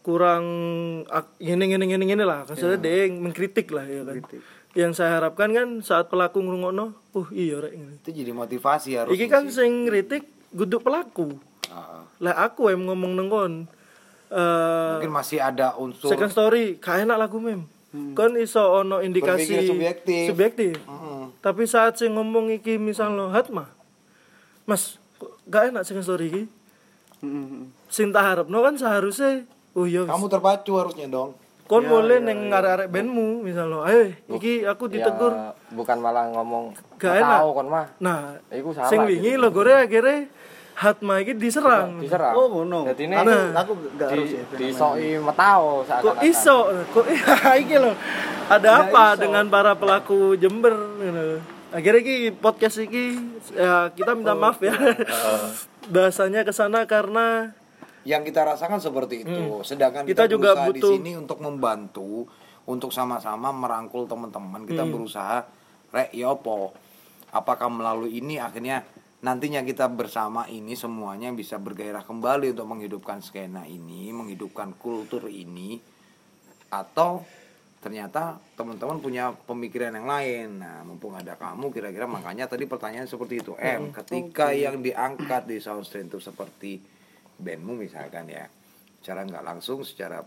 Speaker 1: kurang ngene ngene ngene ngene lah kasarnya dia yang mengkritik lah ya kan yang saya harapkan kan saat pelaku ngrungokno uh iya rek.
Speaker 3: Itu jadi motivasi harus.
Speaker 1: iki kan sing kritik guduk pelaku
Speaker 3: Ah,
Speaker 1: lah aku yang ngomong nengkon eh
Speaker 3: mungkin masih ada unsur
Speaker 1: second story gak enak lagu mem kan iso ono indikasi
Speaker 3: Berpikir subjektif.
Speaker 1: subjektif.
Speaker 3: Heeh.
Speaker 1: tapi saat sing ngomong iki misal lo hatma mas kok gak enak second story iki sing tak harapno kan seharusnya oh iya
Speaker 3: kamu terpacu harusnya dong.
Speaker 1: kon boleh neng arek-arek bandmu misal lo ayo iki aku ditegur
Speaker 2: Ya, bukan malah ngomong
Speaker 1: Gak
Speaker 2: "Nggak
Speaker 1: enak."
Speaker 2: tahu kon mah
Speaker 1: nah
Speaker 2: Iku salah
Speaker 1: sing
Speaker 2: gitu.
Speaker 1: wingi lo gore akhirnya hatma iki diserang
Speaker 2: diserang
Speaker 7: oh ngono
Speaker 2: Jadi ini
Speaker 7: aku
Speaker 1: Nah.
Speaker 7: aku gak
Speaker 2: di,
Speaker 7: harus ya
Speaker 2: disoi metau saat
Speaker 1: kok iso kok iki loh ada apa dengan para pelaku Jember gitu. akhirnya iki podcast iki ya kita minta maaf ya bahasanya ke sana karena
Speaker 3: Yang kita rasakan seperti itu. Sedangkan
Speaker 1: Hmm. Kita
Speaker 3: kita,
Speaker 1: juga butuh-
Speaker 3: di sini untuk membantu, untuk sama-sama merangkul teman-teman. Kita
Speaker 1: Hmm.
Speaker 3: berusaha rek ya apa? Apakah melalui ini akhirnya nantinya kita bersama ini semuanya bisa bergairah kembali untuk menghidupkan skena ini, menghidupkan kultur ini atau ternyata teman-teman punya pemikiran yang lain. Nah, mumpung ada kamu kira-kira makanya tadi pertanyaan seperti itu. M, ketika yang diangkat di Soundstream itu seperti bandmu misalkan ya. Secara nggak langsung secara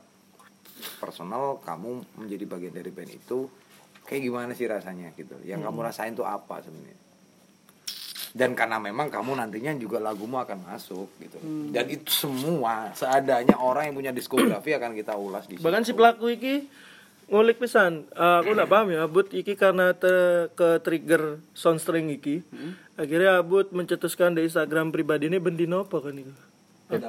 Speaker 3: personal kamu menjadi bagian dari band itu kayak gimana sih rasanya gitu. Yang kamu rasain tuh apa sebenarnya? Dan karena memang kamu nantinya juga lagumu akan masuk gitu. Dan itu semua seadanya orang yang punya diskografi akan kita ulas di
Speaker 1: bahkan si pelaku iki ngulik pisan. Eh, aku nggak paham ya Abut iki karena te- ke trigger soundstring iki akhirnya Abut mencetuskan di Instagram pribadi ini bendino apa kan itu
Speaker 2: Gak,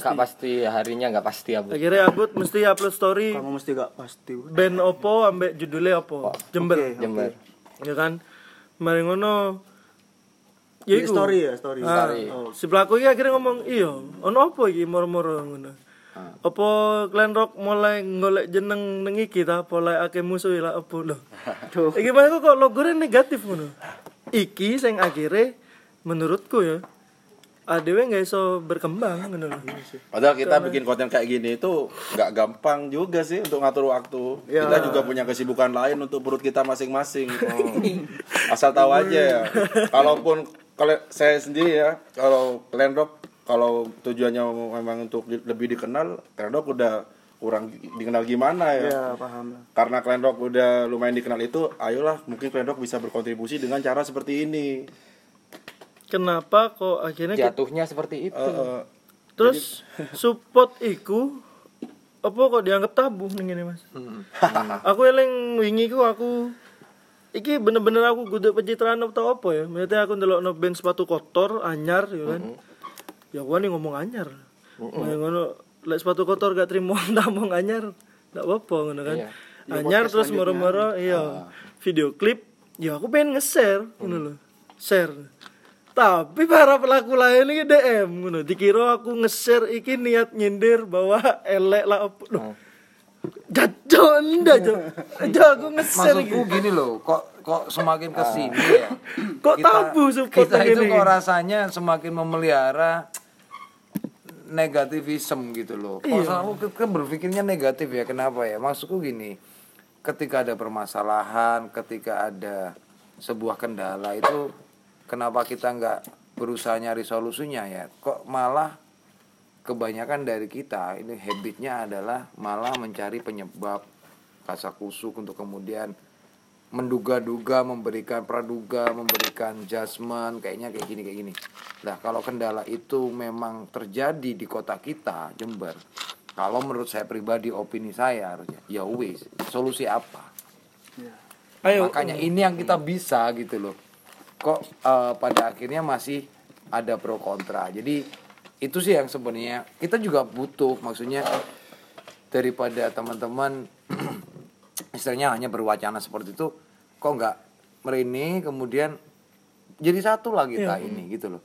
Speaker 2: gak pasti. harinya gak pasti ya bu
Speaker 1: akhirnya Abut mesti upload story
Speaker 7: kamu mesti gak pasti
Speaker 1: band opo ambek judulnya opo Jember.
Speaker 7: Oke.
Speaker 2: Jember.
Speaker 1: Ya kan? Mari ngono
Speaker 7: Di
Speaker 1: iku.
Speaker 7: story ya story
Speaker 1: Ah,
Speaker 2: Story.
Speaker 1: si pelaku iki akhirnya ngomong iya ono apa iki moro-moro ngono apa Glenn Rock mulai golek jeneng nang iki ta apa lek akeh musuh lah apa lho
Speaker 7: Duh.
Speaker 1: iki mana kok logone negatif ngono iki sing akhirnya menurutku ya adewe nggak iso berkembang ngono lho
Speaker 4: Padahal kita bikin konten kayak gini itu nggak gampang juga sih untuk ngatur waktu.
Speaker 7: Ya.
Speaker 4: Kita juga punya kesibukan lain untuk perut kita masing-masing. Oh. Asal tahu aja ya. Kalaupun kalau saya sendiri ya, kalau Glenn Rock kalau tujuannya memang untuk di- lebih dikenal, Glenn Rock udah kurang dikenal gimana ya.
Speaker 7: ya paham. Lah
Speaker 4: Karena Glenn Rock udah lumayan dikenal itu, ayolah mungkin Glenn Rock bisa berkontribusi dengan cara seperti ini.
Speaker 1: kenapa kok akhirnya kita-
Speaker 2: Jatuhnya seperti itu?
Speaker 4: Eh, eh,
Speaker 1: terus support iku apa kok dianggap tabu nih ini mas? Aku eling wingi ku aku iki bener-bener aku guduk pencitraan atau apa ya. Maksudnya aku ndelok no band sepatu kotor anyar ya kan. Ya gua nih ngomong anyar. Nah, ngono lek sepatu kotor gak terima ngomong anyar gak apa-apa ngono kan.
Speaker 2: Iya.
Speaker 1: anyar terus moro-moro iya. Video klip ya aku pengen nge-share ngono lho. Share. Tapi para pelaku lain ini DM ngono. Dikira aku nge-share iki niat nyindir bahwa elek lah apa. Loh jajan. Jo, aku nge-share iki
Speaker 3: Maksudku gini loh, kok kok semakin ke sini ya.
Speaker 1: Kok tabu support
Speaker 3: kita itu kok rasanya semakin memelihara negativism gitu loh. Kok selalu kita berpikirnya negatif ya? Kenapa ya? Maksudku gini, ketika ada permasalahan, ketika ada sebuah kendala itu kenapa kita nggak berusaha nyari solusinya ya? Kok malah kebanyakan dari kita ini habitnya adalah malah mencari penyebab kasak kusuk untuk kemudian menduga-duga memberikan praduga memberikan judgement kayaknya kayak gini kayak gini. Nah kalau kendala itu memang terjadi di kota kita Jember kalau menurut saya pribadi opini saya harusnya ya wis solusi apa?
Speaker 1: Ayo.
Speaker 3: Makanya ini yang kita bisa gitu loh. Kok eh, pada akhirnya masih ada pro kontra. Jadi itu sih yang sebenarnya kita juga butuh maksudnya daripada teman-teman istilahnya hanya berwacana seperti itu kok nggak merini kemudian jadi satu lah kita ini gitu loh.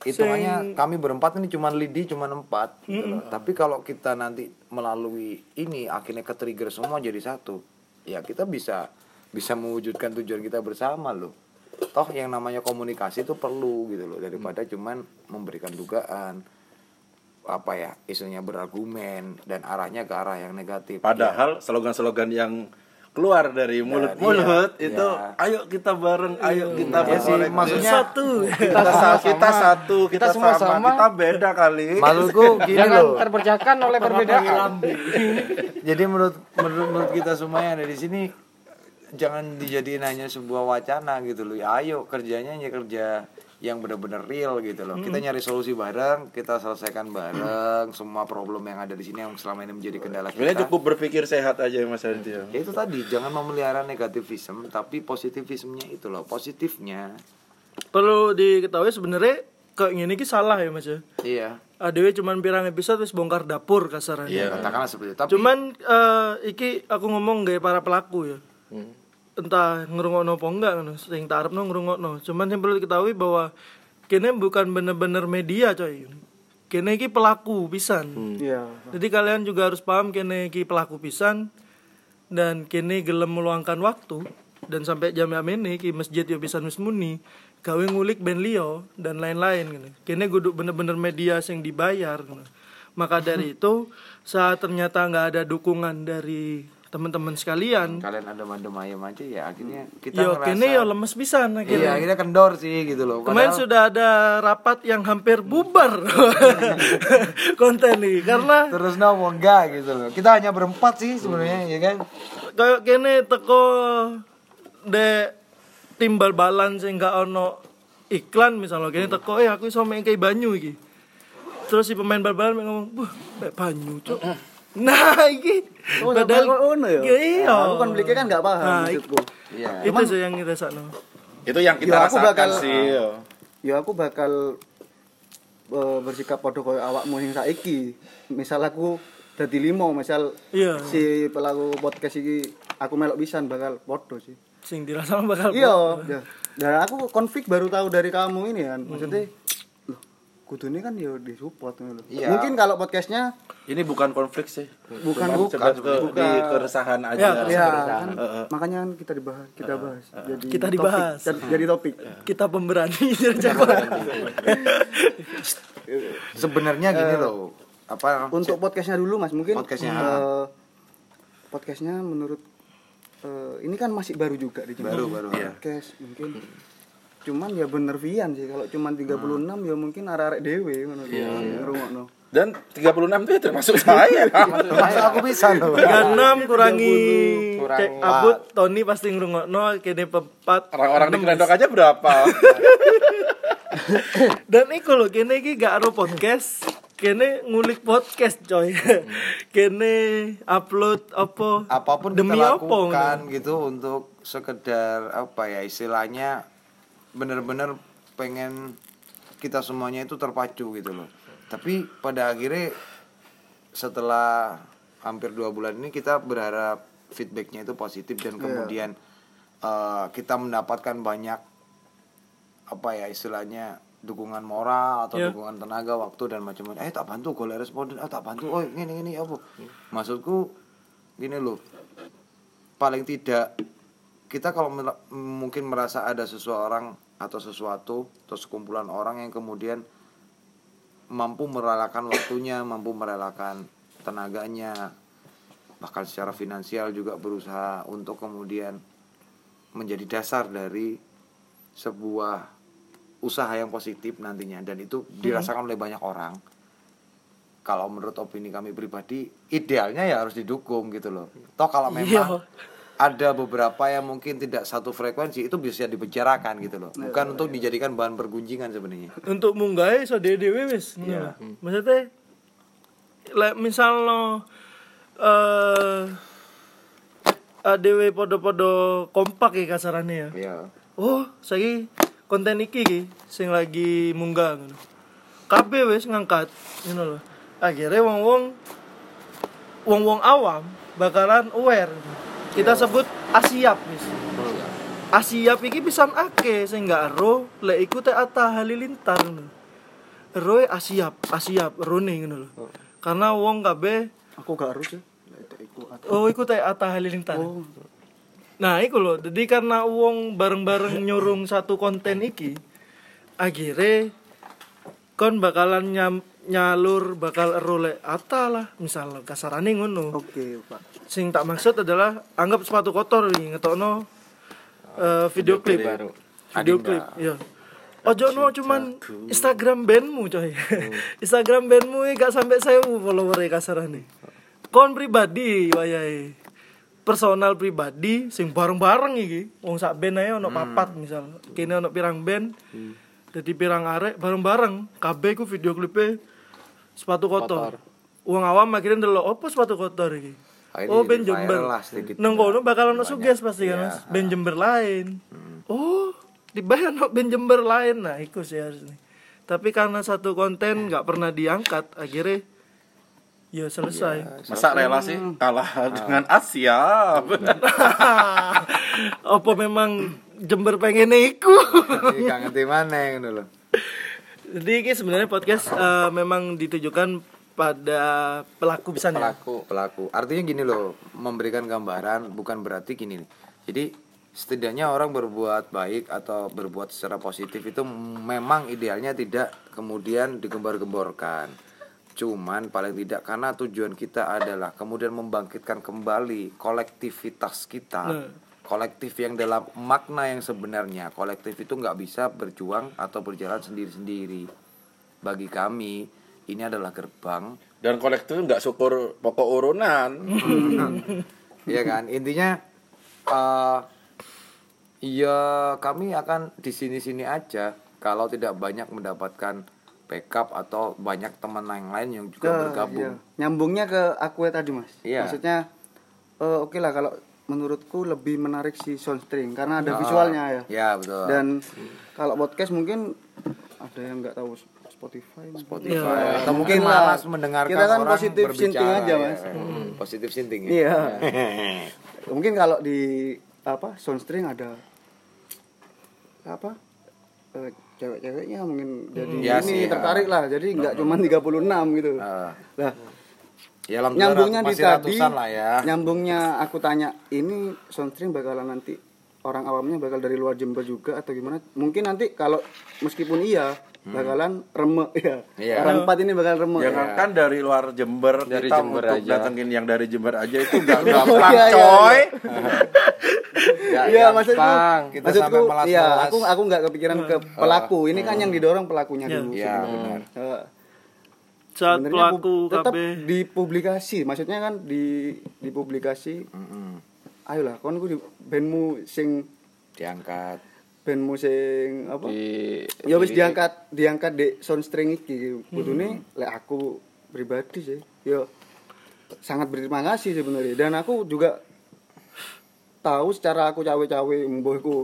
Speaker 3: Hitungannya kami berempat ini cuman lidi cuman empat gitu loh. tapi kalau kita nanti melalui ini akhirnya ke trigger semua jadi satu ya kita bisa bisa mewujudkan tujuan kita bersama loh toh yang namanya komunikasi itu perlu gitu loh daripada cuman memberikan dugaan apa ya isunya berargumen dan arahnya ke arah yang negatif
Speaker 4: Padahal slogan-slogan yang keluar dari mulut-mulut
Speaker 3: iya,
Speaker 4: itu
Speaker 3: iya.
Speaker 4: ayo kita bareng, ayo kita
Speaker 3: Ya sih, maksudnya
Speaker 1: satu
Speaker 4: kita, sa- kita satu, kita,
Speaker 2: Kita semua
Speaker 4: sama,
Speaker 2: sama.
Speaker 4: kita beda kali.
Speaker 3: maksudku gini
Speaker 2: Jangan
Speaker 3: loh
Speaker 2: terpecahkan oleh perbedaan.
Speaker 3: Jadi menurut, menurut menurut kita semua yang ada di sini jangan dijadiin hanya sebuah wacana gitu loh. Ya, ayo kerjanya hanya kerja yang benar-benar real gitu loh. Kita nyari solusi bareng, kita selesaikan bareng semua problem yang ada di sini yang selama ini menjadi kendala
Speaker 4: Sebenarnya
Speaker 3: kita.
Speaker 4: cukup berpikir sehat aja Mas Aditya.
Speaker 3: Ya itu tadi jangan memelihara negativisme tapi positivismenya itu loh, positifnya.
Speaker 1: perlu diketahui sebenarnya kayak gini ki salah ya mas ya
Speaker 3: Iya.
Speaker 1: ADW cuman pirang episode wis bongkar dapur kasarannya
Speaker 3: Ya, katakanlah seperti itu. Tapi
Speaker 1: cuman eh, iki aku ngomong gaya para pelaku ya entah ngerungokno apa enggak ngono sing tak arepno ngrungokno cuman yang perlu diketahui bahwa kene bukan bener-bener media coy kene iki pelaku pisan
Speaker 7: Iya.
Speaker 1: jadi kalian juga harus paham kene iki pelaku pisan dan kene gelem meluangkan waktu dan sampai jam ini ki masjid yo pisan wis muni gawe ngulik ben liyo dan lain-lain gitu. Kene kudu bener-bener media sing dibayar gitu. Maka dari itu saat ternyata nggak ada dukungan dari teman-teman sekalian,
Speaker 3: kalian ada mandem ayam aja ya akhirnya kita
Speaker 1: yo
Speaker 3: ngerasa
Speaker 1: kene yo lemes pisan
Speaker 3: Iya,
Speaker 1: akhirnya.
Speaker 3: akhirnya kendor sih gitu loh.
Speaker 1: Kemarin
Speaker 3: Padahal-
Speaker 1: sudah ada rapat yang hampir bubar. Konten nih karena
Speaker 3: terus nopo enggak gitu loh. Kita hanya berempat sih sebenarnya ya kan.
Speaker 1: kayak kene teko de timbal balan sing gak ono iklan misalnya. Kene teko eh aku iso main kayak banyu iki. Terus si pemain bal-balan ngomong buh banyu cuk nah iki
Speaker 7: Oh, padahal kok ngono ya?
Speaker 1: iya
Speaker 7: Nah, aku kan beli kan nggak paham
Speaker 1: Nah,
Speaker 7: maksudku.
Speaker 3: Iya.
Speaker 1: itu sih yang kita sakno
Speaker 4: Itu yang kita
Speaker 7: Ya, aku
Speaker 4: rasakan
Speaker 7: bakal-
Speaker 4: sih. yo.
Speaker 7: Ya aku bakal eh, bersikap padha koyo awakmu sing saiki. Misal aku dadi limo, misal
Speaker 1: iya
Speaker 7: si pelaku podcast iki aku melok pisan bakal padha sih.
Speaker 1: sing dirasa bakal
Speaker 7: Iya, ya. Dan aku konflik baru tahu dari kamu ini kan. Maksudnya loh, kudune kan ya disupport ngono lho.
Speaker 3: Iya.
Speaker 7: Mungkin kalau podcastnya
Speaker 4: Ini bukan konflik sih.
Speaker 7: Bukan,
Speaker 4: Cuman
Speaker 7: bukan,
Speaker 4: ke-
Speaker 7: bukan.
Speaker 4: di keresahan aja.
Speaker 1: Ya,
Speaker 7: ya kan, makanya kan kita dibahas, kita bahas. Jadi
Speaker 1: Kita
Speaker 7: topik,
Speaker 1: dibahas.
Speaker 7: jadi, jadi topik.
Speaker 1: kita pemberani
Speaker 3: Sebenarnya gini loh. Apa
Speaker 7: Untuk podcastnya dulu Mas, mungkin
Speaker 3: Podcastnya.
Speaker 7: eh, podcastnya menurut eh, ini kan masih baru juga di Jember.
Speaker 3: Baru, baru.
Speaker 4: Iya.
Speaker 7: Podcast mungkin cuman ya bener Vian sih kalau cuman 36 ya mungkin arek-arek dewe ngono
Speaker 3: Iya,
Speaker 7: ngrungokno.
Speaker 4: Dan 36 itu ya termasuk saya.
Speaker 3: Masuk aku bisa loh.
Speaker 1: 36 kurangi
Speaker 2: Kurangi
Speaker 1: cek abut Tony pasti ngrungokno kene pepat
Speaker 4: Orang-orang di Klendok aja berapa?
Speaker 1: Dan iku lho kene iki gak aro podcast. Kene ngulik podcast coy. kene upload apa
Speaker 3: apa pun
Speaker 1: demi
Speaker 3: kita
Speaker 1: apa
Speaker 3: lakukan gitu untuk sekedar apa ya istilahnya bener-bener pengen kita semuanya itu terpacu gitu loh. Tapi pada akhirnya setelah hampir dua bulan ini kita berharap feedbacknya itu positif dan kemudian eh, kita mendapatkan banyak apa ya istilahnya dukungan moral atau
Speaker 1: Iya.
Speaker 3: dukungan tenaga waktu dan macam-macam. Eh tak bantu golek responden. Ah tak bantu. Oh ini ini apa maksudku gini loh. Paling tidak kita kalau mungkin merasa ada seseorang atau sesuatu atau sekumpulan orang yang kemudian mampu merelakan waktunya mampu merelakan tenaganya bahkan secara finansial juga berusaha untuk kemudian menjadi dasar dari sebuah usaha yang positif nantinya. Dan itu dirasakan oleh banyak orang. Kalau menurut opini kami pribadi idealnya ya harus didukung gitu loh. Toh kalau memang
Speaker 1: Iya.
Speaker 3: Ada beberapa yang mungkin tidak satu frekuensi itu bisa dibicarakan gitu loh bukan untuk dijadikan bahan pergunjingan sebenarnya
Speaker 1: untuk munggahe iso dhewe wis. Iya. Maksudnya lek misalno eh adewe podo-podo kompak ya kasarane ya.
Speaker 3: iya
Speaker 1: Oh, saiki konten iki iki sing lagi munggah ngono. Kabeh wis ngangkat ngono lho. Akhirnya wong-wong wong-wong awam bakalan aware kita sebut asiap mis asiap iki pisan ake sing gak ero. Lek iku teh Atta Halilintar ero asiap asiap rone ngono lho. Karena wong kabeh
Speaker 7: aku gak harus ya
Speaker 1: oh iku teh Atta Halilintar.
Speaker 7: Oh.
Speaker 1: Nah, iku loh. Jadi karena uang bareng-bareng nyurung satu konten iki, akhirnya kon bakalan nyam, nyalur bakal erole ata lah misal kasarane ngono.
Speaker 7: oke pak
Speaker 1: Sing tak maksud adalah anggap sepatu kotor nih ngetokno eh, video klip.
Speaker 2: baru.
Speaker 1: Video klip, iya. Ojo no cuman Instagram bandmu coy. Instagram bandmu gak sampai sewu follower kasarane. Kon pribadi wayahe. Personal pribadi sing bareng-bareng iki. Wong sak band ae ono papat misal. Kene ono pirang band. Jadi pirang arek bareng-bareng. Kabeh ku video klipe sepatu kotor. Wong awam akhirnya ndelok opo sepatu kotor iki.
Speaker 3: Ah, ini
Speaker 1: Oh, band
Speaker 3: viral
Speaker 1: Jember.
Speaker 3: lah sedikit.
Speaker 1: Nang kono bakal ono suges pasti kan,
Speaker 3: Iya.
Speaker 1: Mas. Band Jember lain. Oh, dibayar ono band Jember lain. Nah, iku sih harusnya. Tapi karena satu konten nggak pernah diangkat, akhirnya ya selesai.
Speaker 4: Masa rela sih kalah dengan Asia?
Speaker 1: Apa memang Jember pengen iku?
Speaker 3: Ini gak ngerti mana ngono lho.
Speaker 1: Jadi ini sebenarnya podcast eh, memang ditujukan pada pelaku bisa
Speaker 2: Pelaku.
Speaker 3: pelaku artinya gini loh memberikan gambaran bukan berarti gini jadi setidaknya orang berbuat baik atau berbuat secara positif itu memang idealnya tidak kemudian digembar-gemborkan cuman paling tidak karena tujuan kita adalah kemudian membangkitkan kembali kolektivitas kita
Speaker 1: Nah.
Speaker 3: Kolektif yang dalam makna yang sebenarnya kolektif itu nggak bisa berjuang atau berjalan sendiri-sendiri bagi kami ini adalah gerbang
Speaker 4: Dan kolektif nggak syukur pokok urunan.
Speaker 3: Iya kan intinya eh ya kami akan di sini-sini aja kalau tidak banyak mendapatkan backup atau banyak teman yang lain yang juga
Speaker 7: ke
Speaker 3: bergabung.
Speaker 7: iya. nyambungnya ke aku ya tadi mas
Speaker 3: Iya.
Speaker 7: maksudnya eh, oke lah kalau menurutku lebih menarik si soundstring karena ada
Speaker 3: Ah,
Speaker 7: visualnya ya
Speaker 3: Ya betul.
Speaker 7: dan kalau podcast mungkin ada yang nggak tahu Spotify
Speaker 3: Spotify
Speaker 1: Iya.
Speaker 3: atau mungkin malas mendengarkan
Speaker 7: Kita kan
Speaker 3: orang
Speaker 7: positif sinting aja,
Speaker 3: ya.
Speaker 7: Mas.
Speaker 3: Hmm, Positif sinting ya.
Speaker 7: iya mungkin kalau di apa soundstring ada apa eh, cewek-ceweknya mungkin jadi
Speaker 3: Ya
Speaker 7: ini
Speaker 3: sih, ya.
Speaker 7: tertarik lah jadi nggak cuma 36 gitu
Speaker 3: Ah.
Speaker 7: lah
Speaker 3: Ya
Speaker 7: nyambungnya di tadi
Speaker 3: lah ya.
Speaker 7: nyambungnya aku tanya ini soundstring bakalan nanti orang awamnya bakal dari luar Jember juga atau gimana mungkin nanti kalau meskipun iya bakalan remek ya
Speaker 3: Hmm. Iya.
Speaker 7: orang empat ini bakal remek
Speaker 4: Ya kan, kan dari luar Jember
Speaker 2: Dari
Speaker 4: kita
Speaker 2: Jember
Speaker 4: untuk
Speaker 2: aja.
Speaker 4: datengin yang dari Jember aja itu gak
Speaker 7: Oh,
Speaker 4: gampang
Speaker 7: iya, iya,
Speaker 4: coy.
Speaker 3: Ya,
Speaker 7: Iya
Speaker 3: ya.
Speaker 7: maksudku
Speaker 2: Bang,
Speaker 3: kita
Speaker 7: maksudku iya aku aku nggak kepikiran ke pelaku ini kan yang didorong pelakunya
Speaker 1: Iya.
Speaker 7: dulu
Speaker 3: Iya,
Speaker 7: sebenarnya.
Speaker 3: benar.
Speaker 7: Sebenarnya
Speaker 1: pelaku
Speaker 7: pu- tetap dipublikasi maksudnya kan di dipublikasi.
Speaker 3: Mm-mm.
Speaker 7: ayolah kon ku di bandmu sing
Speaker 3: Diangkat.
Speaker 7: bandmu sing apa?
Speaker 2: Di
Speaker 7: ya wis diangkat diangkat di soundstring iki. Kudune lek aku pribadi sih ya sangat berterima kasih sebenarnya. Dan aku juga tahu secara aku cawe-cawe mbuh iku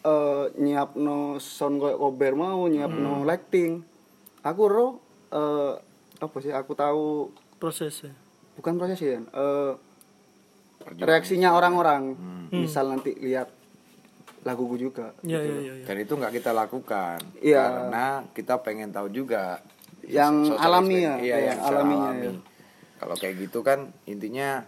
Speaker 7: eh nyiapno sound koyo kober mau nyiapno lighting. Aku ro eh apa sih aku tahu
Speaker 1: prosesnya.
Speaker 7: bukan proses ya eh reaksinya orang-orang
Speaker 3: Hmm.
Speaker 7: misal nanti lihat laguku juga
Speaker 1: Iya iya iya. iya.
Speaker 3: Dan itu nggak kita lakukan
Speaker 7: Iya.
Speaker 3: karena kita pengen tahu juga
Speaker 7: Yang alami ya,
Speaker 3: Iya,
Speaker 7: iya,
Speaker 3: yang
Speaker 7: alaminya
Speaker 3: alami.
Speaker 7: ya.
Speaker 3: Kalau kayak gitu kan intinya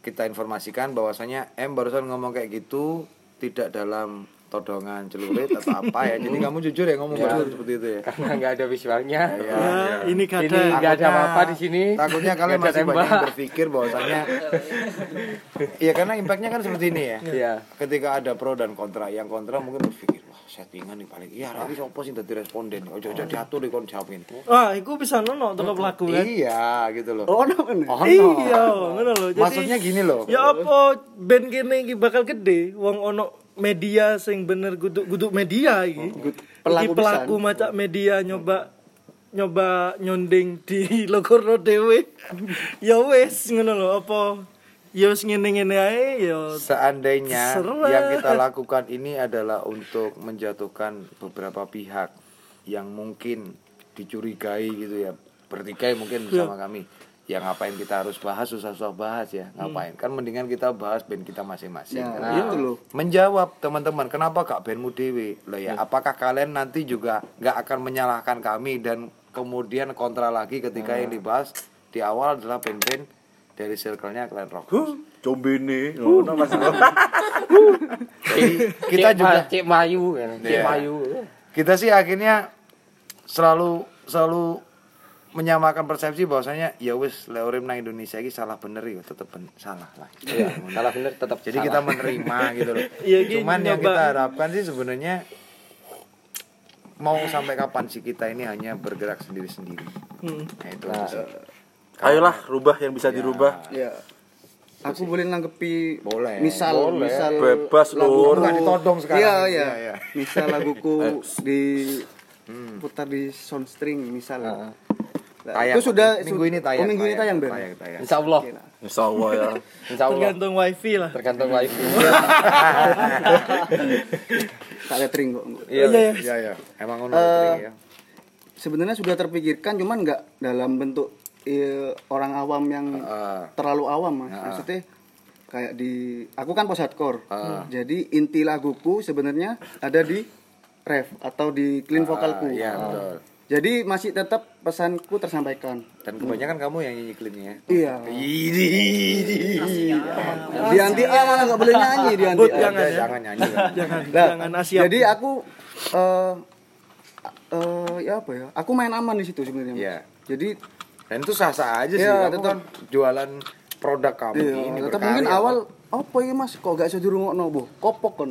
Speaker 3: kita informasikan bahwasanya M barusan ngomong kayak gitu tidak dalam todongan celurit atau apa ya. Jadi kamu jujur ya ngomong barusan seperti itu ya.
Speaker 2: karena nggak ada visualnya.
Speaker 3: Iya.
Speaker 1: Ya, ini
Speaker 2: Ini
Speaker 1: kada
Speaker 2: nggak ada apa-apa di sini.
Speaker 3: Takutnya kalian
Speaker 2: ada
Speaker 3: masih banyak yang
Speaker 2: tembak.
Speaker 3: berpikir bahwasanya Iya karena impactnya kan seperti ini ya.
Speaker 2: Iya.
Speaker 3: Ketika ada pro dan kontra, yang kontra mungkin berpikir wah settingan nih paling iya lagi sopo sih dadi responden. Ojo ojo diatur di kon jawab ini.
Speaker 1: Wah, iku bisa nono toko pelaku kan.
Speaker 3: Iya gitu loh.
Speaker 7: oh no, no.
Speaker 3: Oh, no.
Speaker 1: Iya, ngono. Jadi
Speaker 3: Maksudnya gini loh.
Speaker 1: Ya apa band kene iki bakal gede, wong ono media sing bener guduk-guduk media iki.
Speaker 7: pelaku
Speaker 1: Iki pelaku macak media nyoba nyoba nyonding di logorno dhewe. ya wis ngono lho apa ya wis ngene-ngene ae ya
Speaker 3: Seandainya
Speaker 1: Serah.
Speaker 3: yang kita lakukan ini adalah untuk menjatuhkan beberapa pihak yang mungkin dicurigai gitu ya, bertikai mungkin bersama kami. Ya ngapain kita harus bahas susah-susah bahas ya. Ngapain? Kan mendingan kita bahas band kita masing-masing.
Speaker 7: Ya,
Speaker 3: Nah,
Speaker 7: itu loh.
Speaker 3: menjawab teman-teman kenapa kak bandmu dewi loh ya apakah kalian nanti juga nggak akan menyalahkan kami dan kemudian kontra lagi ketika yang dibahas di awal adalah band-band dari circle-nya Clan Rock.
Speaker 4: Combe nih. Oh, nah, masih
Speaker 3: Jadi kita
Speaker 2: Cik
Speaker 3: juga
Speaker 2: Ma- Cik Mayu kan. Cik
Speaker 3: Iya.
Speaker 2: Mayu.
Speaker 3: kita sih akhirnya selalu selalu menyamakan persepsi bahwasanya ya wis leorim nang Indonesia ini salah bener ya tetep ben- salah lah
Speaker 2: Iya, salah bener tetap
Speaker 3: jadi kita menerima gitu loh
Speaker 1: Iya, gini,
Speaker 3: cuman yang
Speaker 1: nyoba.
Speaker 3: kita harapkan sih sebenarnya mau sampai kapan sih kita ini hanya bergerak sendiri-sendiri
Speaker 1: Hmm.
Speaker 3: nah, itu aja sih.
Speaker 4: Ayolah, rubah yang bisa dirubah.
Speaker 7: Ya. Aku boleh nanggepi
Speaker 3: Boleh,
Speaker 7: misal
Speaker 3: boleh.
Speaker 7: misal
Speaker 4: Bebas, Lur.
Speaker 3: Nggak ditodong sekarang.
Speaker 7: Iya,
Speaker 3: Iya,
Speaker 7: iya.
Speaker 3: iya.
Speaker 7: Misal laguku di putar di soundstring misal. Nah,
Speaker 3: Tayang.
Speaker 7: itu sudah
Speaker 3: minggu ini tayang
Speaker 7: Oh, minggu ini tayang, Ben.
Speaker 3: tayang, tayang.
Speaker 2: Insya Allah.
Speaker 4: Insya Allah ya.
Speaker 2: Insya Allah.
Speaker 1: Tergantung wifi lah.
Speaker 2: Tergantung wifi.
Speaker 7: Tak letring kok.
Speaker 3: Iya,
Speaker 1: Iya,
Speaker 3: iya, iya. Emang ngono
Speaker 7: Eh,
Speaker 3: ya.
Speaker 7: Sebenarnya sudah terpikirkan cuman nggak dalam bentuk eh, orang awam yang
Speaker 3: Ah.
Speaker 7: terlalu awam mas.
Speaker 3: Ah.
Speaker 7: Maksudnya kayak di aku kan post hardcore.
Speaker 3: Ah.
Speaker 7: Jadi inti laguku sebenarnya ada di ref atau di clean vokalku.
Speaker 3: Iya, betul.
Speaker 7: Jadi masih tetap pesanku tersampaikan.
Speaker 3: Dan kebanyakan kamu yang nyanyi clean-nya.
Speaker 7: Iya.
Speaker 3: Ini.
Speaker 7: Di anti A malah nggak boleh nyanyi di anti
Speaker 1: Bud,
Speaker 7: A.
Speaker 1: jangan ya.
Speaker 3: Jangan nyanyi. kan.
Speaker 1: Jangan
Speaker 7: Nah,
Speaker 1: jangan Asia.
Speaker 7: Jadi aku eh eh, ya apa ya? Aku main aman di situ sebenarnya.
Speaker 3: Iya.
Speaker 7: Jadi
Speaker 3: Dan itu sah-sah aja sih.
Speaker 7: Iya, tetap.
Speaker 3: kan jualan produk kamu
Speaker 7: Iya,
Speaker 3: ini
Speaker 7: tetap mungkin awal apa ya mas? Kok gak bisa dirungokno bu? Kopok kan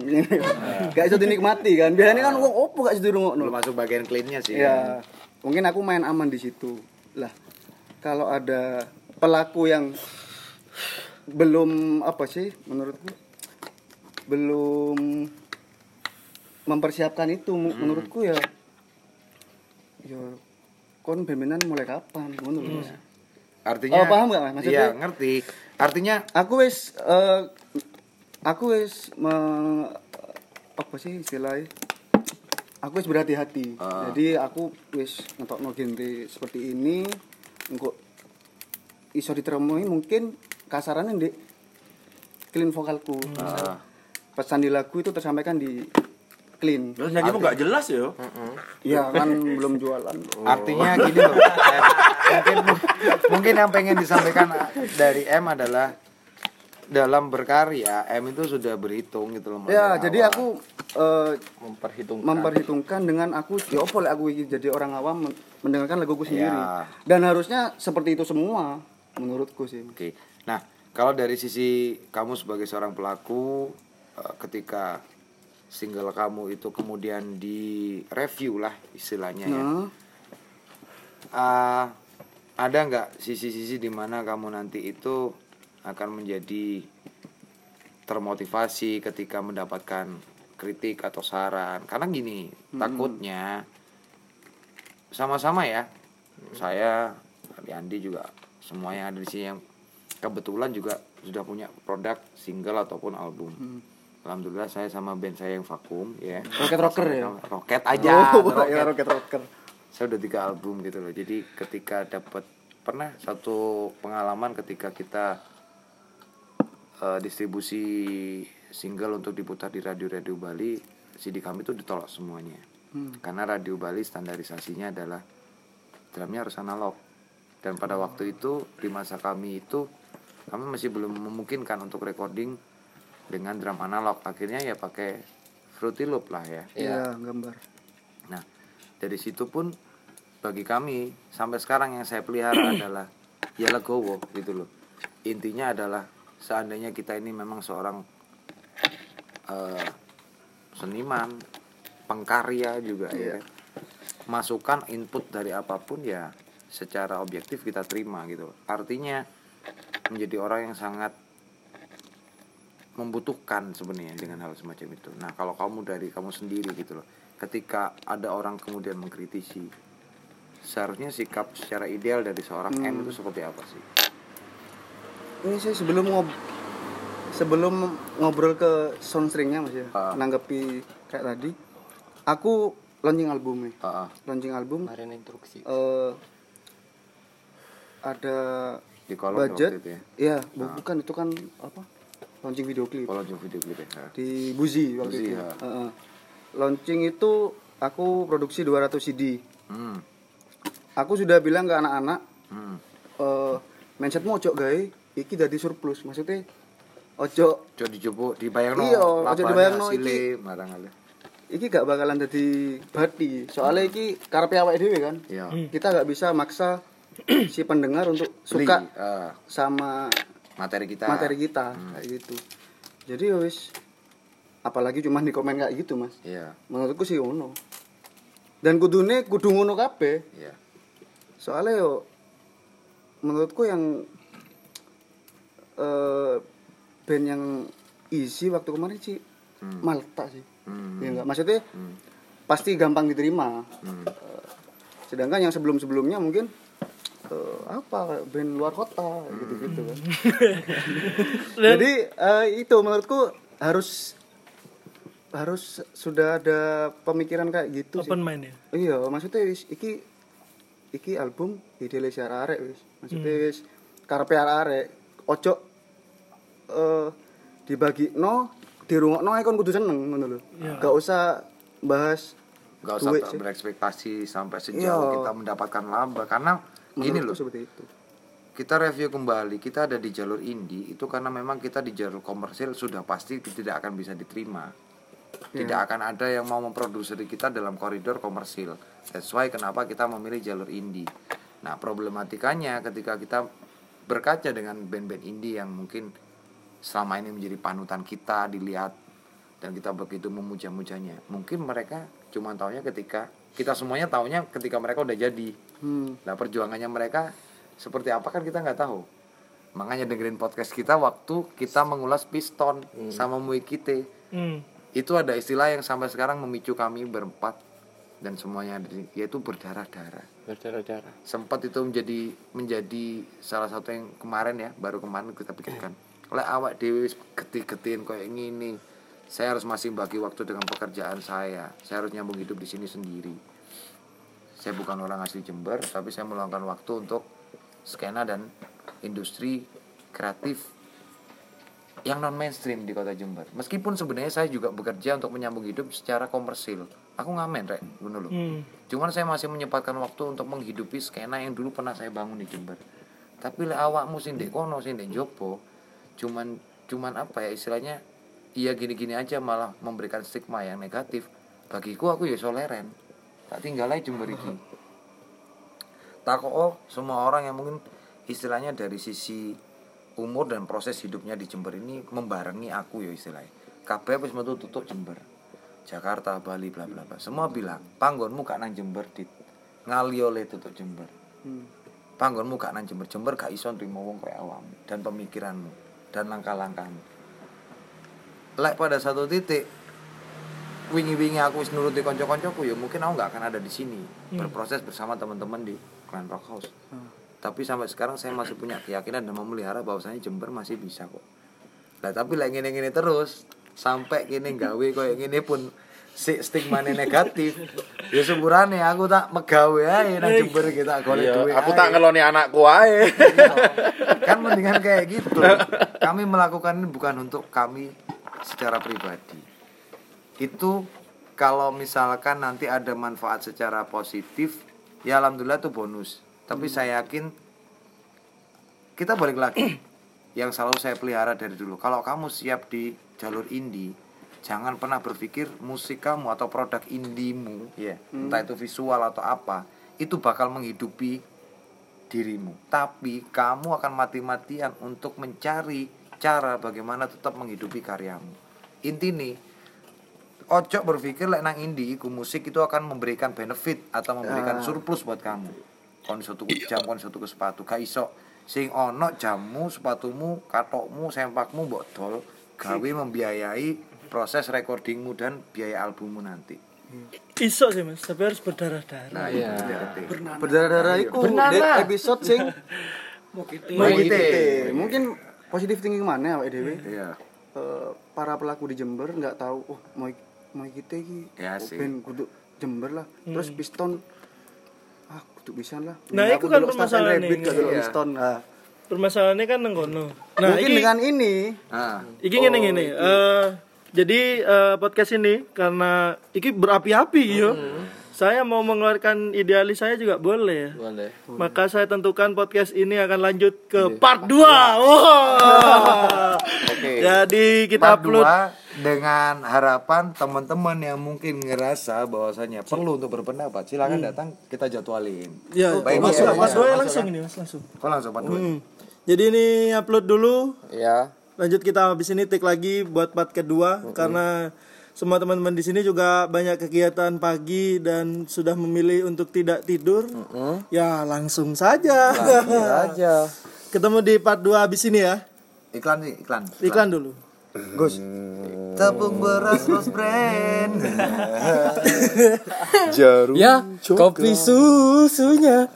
Speaker 7: gak bisa dinikmati kan? Biasanya kan wong opo gak bisa dirungokno?
Speaker 3: Belum masuk bagian clean-nya sih.
Speaker 7: ya mungkin aku main aman di situ. Lah kalau ada pelaku yang belum apa sih menurutku? Belum mempersiapkan itu mu- menurutku ya ya kon bemenan mulai kapan? Ngono lho, Mas.
Speaker 3: Artinya
Speaker 7: Oh, paham nggak, Mas? Maksudnya-
Speaker 3: Iya, ngerti. Artinya
Speaker 7: aku wis eh, aku wis me- apa sih istilahnya aku wis berhati-hati
Speaker 3: Ah.
Speaker 7: jadi aku wis ngetokno genre seperti ini engko iso diteremui mungkin kasarannya di clean vokalku Misal
Speaker 3: Ah.
Speaker 7: pesan di lagu itu tersampaikan di clean
Speaker 4: Terus nyanyi nggak jelas ya.
Speaker 7: ya kan belum jualan
Speaker 3: Artinya gini loh. Mungkin mungkin yang pengen disampaikan dari M adalah dalam berkarya M itu sudah berhitung gitu loh. Mas,
Speaker 7: ya jadi
Speaker 3: awal.
Speaker 7: aku eh,
Speaker 2: Memperhitungkan.
Speaker 7: memperhitungkan dengan aku ya opo lek aku jadi orang awam men- mendengarkan laguku sendiri
Speaker 3: Ya.
Speaker 7: dan harusnya seperti itu semua menurutku sih
Speaker 3: Oke. Nah, kalau dari sisi kamu sebagai seorang pelaku eh, ketika single kamu itu kemudian di review lah istilahnya ya. Ah, ada nggak sisi-sisi di mana kamu nanti itu akan menjadi termotivasi ketika mendapatkan kritik atau saran? Karena gini takutnya sama-sama ya saya Andi juga semua yang ada di sini yang kebetulan juga sudah punya produk single ataupun album alhamdulillah saya sama band saya yang vakum ya.
Speaker 7: Rocket Rocker ya?
Speaker 3: roket aja
Speaker 7: oh,
Speaker 3: Rocket
Speaker 7: ya rocket rocker.
Speaker 3: Saya udah tiga album gitu loh. Jadi ketika dapat pernah satu pengalaman ketika kita eh, distribusi single untuk diputar di radio-radio Bali CD kami tuh ditolak semuanya. Karena radio Bali standarisasinya adalah drumnya harus analog. Dan pada waktu itu di masa kami itu kami masih belum memungkinkan untuk recording dengan drum analog akhirnya ya pakai Fruity Loop lah ya
Speaker 7: iya gambar
Speaker 3: Nah, dari situ pun bagi kami sampai sekarang yang saya pelihara adalah ya legowo gitu loh. Intinya adalah seandainya kita ini memang seorang eh, seniman, pengkarya juga ya. Masukan input dari apa pun ya secara objektif kita terima gitu. loh. Artinya menjadi orang yang sangat membutuhkan sebenarnya dengan hal semacam itu. Nah, kalau kamu dari kamu sendiri gitu loh. Ketika ada orang kemudian mengkritisi, seharusnya sikap secara ideal dari seorang M itu seperti apa sih?
Speaker 7: ini sih sebelum ngob sebelum ngobrol ke soundstringnya mas ya
Speaker 3: Ah.
Speaker 7: nanggepi kayak tadi aku launching album nih
Speaker 3: ah.
Speaker 7: launching album
Speaker 2: Kemarin instruksi.
Speaker 7: eh ada
Speaker 3: Di kolom
Speaker 7: budget
Speaker 3: waktu itu ya?
Speaker 7: iya bu- bukan itu kan apa launching video klip
Speaker 3: Kalau jauh video klip ya.
Speaker 7: di Buzi waktu
Speaker 3: Buzi,
Speaker 7: itu
Speaker 3: ya.
Speaker 7: Heeh. launching itu aku produksi 200 CD
Speaker 3: Hmm.
Speaker 7: aku sudah bilang ke anak-anak
Speaker 3: Hmm.
Speaker 7: eh mindsetmu ojo gawe iki dadi surplus maksudnya ojo
Speaker 3: Coba dijupuk dibayangno
Speaker 7: Iya,
Speaker 3: labanya,
Speaker 7: dibayangno
Speaker 3: hasilnya,
Speaker 7: iki.
Speaker 3: barang ada.
Speaker 7: iki gak bakalan jadi bati soalnya iki karepe awake dhewe kan
Speaker 3: Iya.
Speaker 7: kita gak bisa maksa si pendengar untuk
Speaker 3: Beli,
Speaker 7: suka
Speaker 3: eh,
Speaker 7: sama
Speaker 3: materi kita.
Speaker 7: materi kita
Speaker 3: Hmm.
Speaker 7: kayak gitu jadi ya wis apalagi cuma di komen kayak gitu mas
Speaker 3: Iya,
Speaker 7: menurutku sih ngono dan kudune kudu ngono kabeh
Speaker 3: iya.
Speaker 7: soalnya yo menurutku yang eh band yang isi waktu kemarin sih
Speaker 3: Hmm.
Speaker 7: Malta sih
Speaker 3: Hmm.
Speaker 7: ya enggak maksudnya
Speaker 3: Hmm.
Speaker 7: pasti gampang diterima
Speaker 3: Hmm.
Speaker 7: sedangkan yang sebelum sebelumnya mungkin eh, apa band luar kota gitu gitu kan jadi eh, itu menurutku harus harus sudah ada pemikiran kayak gitu sih.
Speaker 1: Open mind ya?
Speaker 7: Iya maksudnya wis iki iki album ide secara arek wis. Maksudnya wis karepe arek ojo eh dibagi no dirungokno ae kon kudu seneng ngono lho. Gak usah bahas
Speaker 3: Gak usah
Speaker 7: duit sih.
Speaker 3: berekspektasi sampai sejauh
Speaker 7: Iya.
Speaker 3: kita mendapatkan laba karena gini
Speaker 7: Menurutku
Speaker 3: loh.
Speaker 7: seperti itu.
Speaker 3: Kita review kembali kita ada di jalur indie itu karena memang kita di jalur komersil sudah pasti tidak akan bisa diterima. Tidak akan ada yang mau memproduksi kita dalam koridor komersil. That's why kenapa kita memilih jalur indie. Nah problematikanya ketika kita berkaca dengan band-band indie yang mungkin selama ini menjadi panutan kita dilihat dan kita begitu memuja-mujanya. Mungkin mereka cuma taunya ketika kita semuanya taunya ketika mereka udah jadi
Speaker 7: hmm.
Speaker 3: Nah perjuangannya mereka seperti apa kan kita nggak tahu. Makanya dengerin podcast kita waktu kita mengulas piston sama Muikite.
Speaker 1: hmm.
Speaker 3: Itu ada istilah yang sampai sekarang memicu kami berempat dan semuanya ada di- yaitu berdarah-darah.
Speaker 2: berdarah-darah
Speaker 3: Sempat itu menjadi menjadi salah satu yang kemarin ya, baru kemarin kita pikirkan. Oleh awak dewi geti-getin kayak gini. Saya harus masih bagi waktu dengan pekerjaan saya. Saya harus nyambung hidup di sini sendiri. Saya bukan orang asli Jember tapi saya meluangkan waktu untuk skena dan industri kreatif yang non mainstream di kota Jember. Meskipun sebenarnya saya juga bekerja untuk menyambung hidup secara komersil. Aku ngamen rek bener loh
Speaker 1: Hmm.
Speaker 3: cuman saya masih menyempatkan waktu untuk menghidupi skena yang dulu pernah saya bangun di Jember. Tapi lek awakmu sing ndek kono sing ndek jopo cuman cuman apa ya istilahnya iya gini-gini aja malah memberikan stigma yang negatif. Bagiku aku ya soleren. Tak tinggal aja Jember iki oh semua orang yang mungkin istilahnya dari sisi umur dan proses hidupnya di Jember ini membarengi aku ya istilahnya. Kabeh wis metu tutup Jember. Jakarta Bali bla bla bla. Semua bilang panggonmu gak nang Jember dit. Ngali oleh tutup Jember. Panggonmu gak nang Jember. Jember gak iso nrimo wong kayak awam dan pemikiranmu dan langkah-langkahmu lek pada satu titik wingi-wingi aku wis nuruti konco-koncoku ya mungkin aku nggak akan ada di sini. Berproses bersama teman-teman di Clan Rock House. Tapi sampai sekarang saya masih punya keyakinan dan memelihara bahwasanya Jember masih bisa kok. Lah tapi lek ngene-ngene terus sampai kini gawe koyo ngene pun si stigma negatif ya sepurane aku tak megawe ae nang Jember kita golek
Speaker 4: Iya,
Speaker 3: duit
Speaker 4: aku
Speaker 3: ae.
Speaker 4: tak ngeloni anakku ae.
Speaker 3: kan mendingan kayak gitu. Kami melakukan ini bukan untuk kami secara pribadi. Itu kalau misalkan nanti ada manfaat secara positif ya alhamdulillah itu bonus. Tapi saya yakin kita balik lagi. Yang selalu saya pelihara dari dulu. Kalau kamu siap di jalur indie jangan pernah berpikir musik kamu atau produk indimu ya entah itu visual atau apa itu bakal menghidupi dirimu. Tapi kamu akan mati-matian untuk mencari cara bagaimana tetap menghidupi karyamu. Inti nih ojo berpikir lek nang indie iku musik itu akan memberikan benefit atau memberikan surplus buat kamu. Kon iso tuku jam kon iso tuku sepatu. Gak iso. Sing ono jammu sepatumu katokmu sempakmu mbok dol gawe membiayai proses recordingmu dan biaya albummu nanti.
Speaker 1: Iso sih mas tapi harus berdarah-darah.
Speaker 3: Nah
Speaker 2: Iya.
Speaker 3: itu
Speaker 7: berdarah-darah iku di episode sing
Speaker 6: Mau gitu.
Speaker 3: Mau gitu.
Speaker 7: Mungkin- mungkin positif thinking mana awake dhewe
Speaker 3: iya
Speaker 7: Eh, para pelaku di Jember nggak tahu oh mau mau kita iki
Speaker 3: Ya
Speaker 7: oh,
Speaker 3: sih.
Speaker 7: band kudu Jember lah terus piston ah kudu bisa lah
Speaker 1: Nah,
Speaker 7: Ini
Speaker 1: itu
Speaker 7: aku
Speaker 1: kan permasalahan
Speaker 7: Rabbit
Speaker 1: ini.
Speaker 7: delok
Speaker 3: Iya.
Speaker 7: Stone nah,
Speaker 1: Permasalahannya kan nang kono. Nah,
Speaker 7: mungkin
Speaker 1: iki
Speaker 7: dengan ini
Speaker 3: Nah,
Speaker 1: iki ngene ngene. Eh jadi eh, podcast ini karena iki berapi-api yo. Saya mau mengeluarkan idealis saya juga boleh ya.
Speaker 2: Boleh.
Speaker 1: Maka saya tentukan podcast ini akan lanjut ke part 2. Wah.
Speaker 3: Oke.
Speaker 1: Jadi kita
Speaker 3: part
Speaker 1: upload
Speaker 3: dengan harapan teman-teman yang mungkin ngerasa bahwasanya perlu untuk berpendapat silakan datang kita jadwalin.
Speaker 1: Ya,
Speaker 3: Baik,
Speaker 1: masuk part
Speaker 3: iya.
Speaker 1: 2 langsung ini Mas, langsung.
Speaker 3: Kok langsung part dua?
Speaker 1: Hmm. Jadi ini upload dulu,
Speaker 2: Ya.
Speaker 1: lanjut kita habis ini take lagi buat part kedua karena semua teman-teman di sini juga banyak kegiatan pagi dan sudah memilih untuk tidak tidur. Ya, langsung saja.
Speaker 2: aja.
Speaker 1: Ketemu di part 2 habis ini ya.
Speaker 3: Iklan nih, iklan.
Speaker 1: Iklan dulu.
Speaker 3: Gus. Tepung beras Rose Brand.
Speaker 4: Jarum
Speaker 2: Ya, kopi susunya.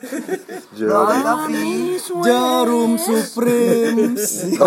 Speaker 3: Tapi
Speaker 7: jarum supreme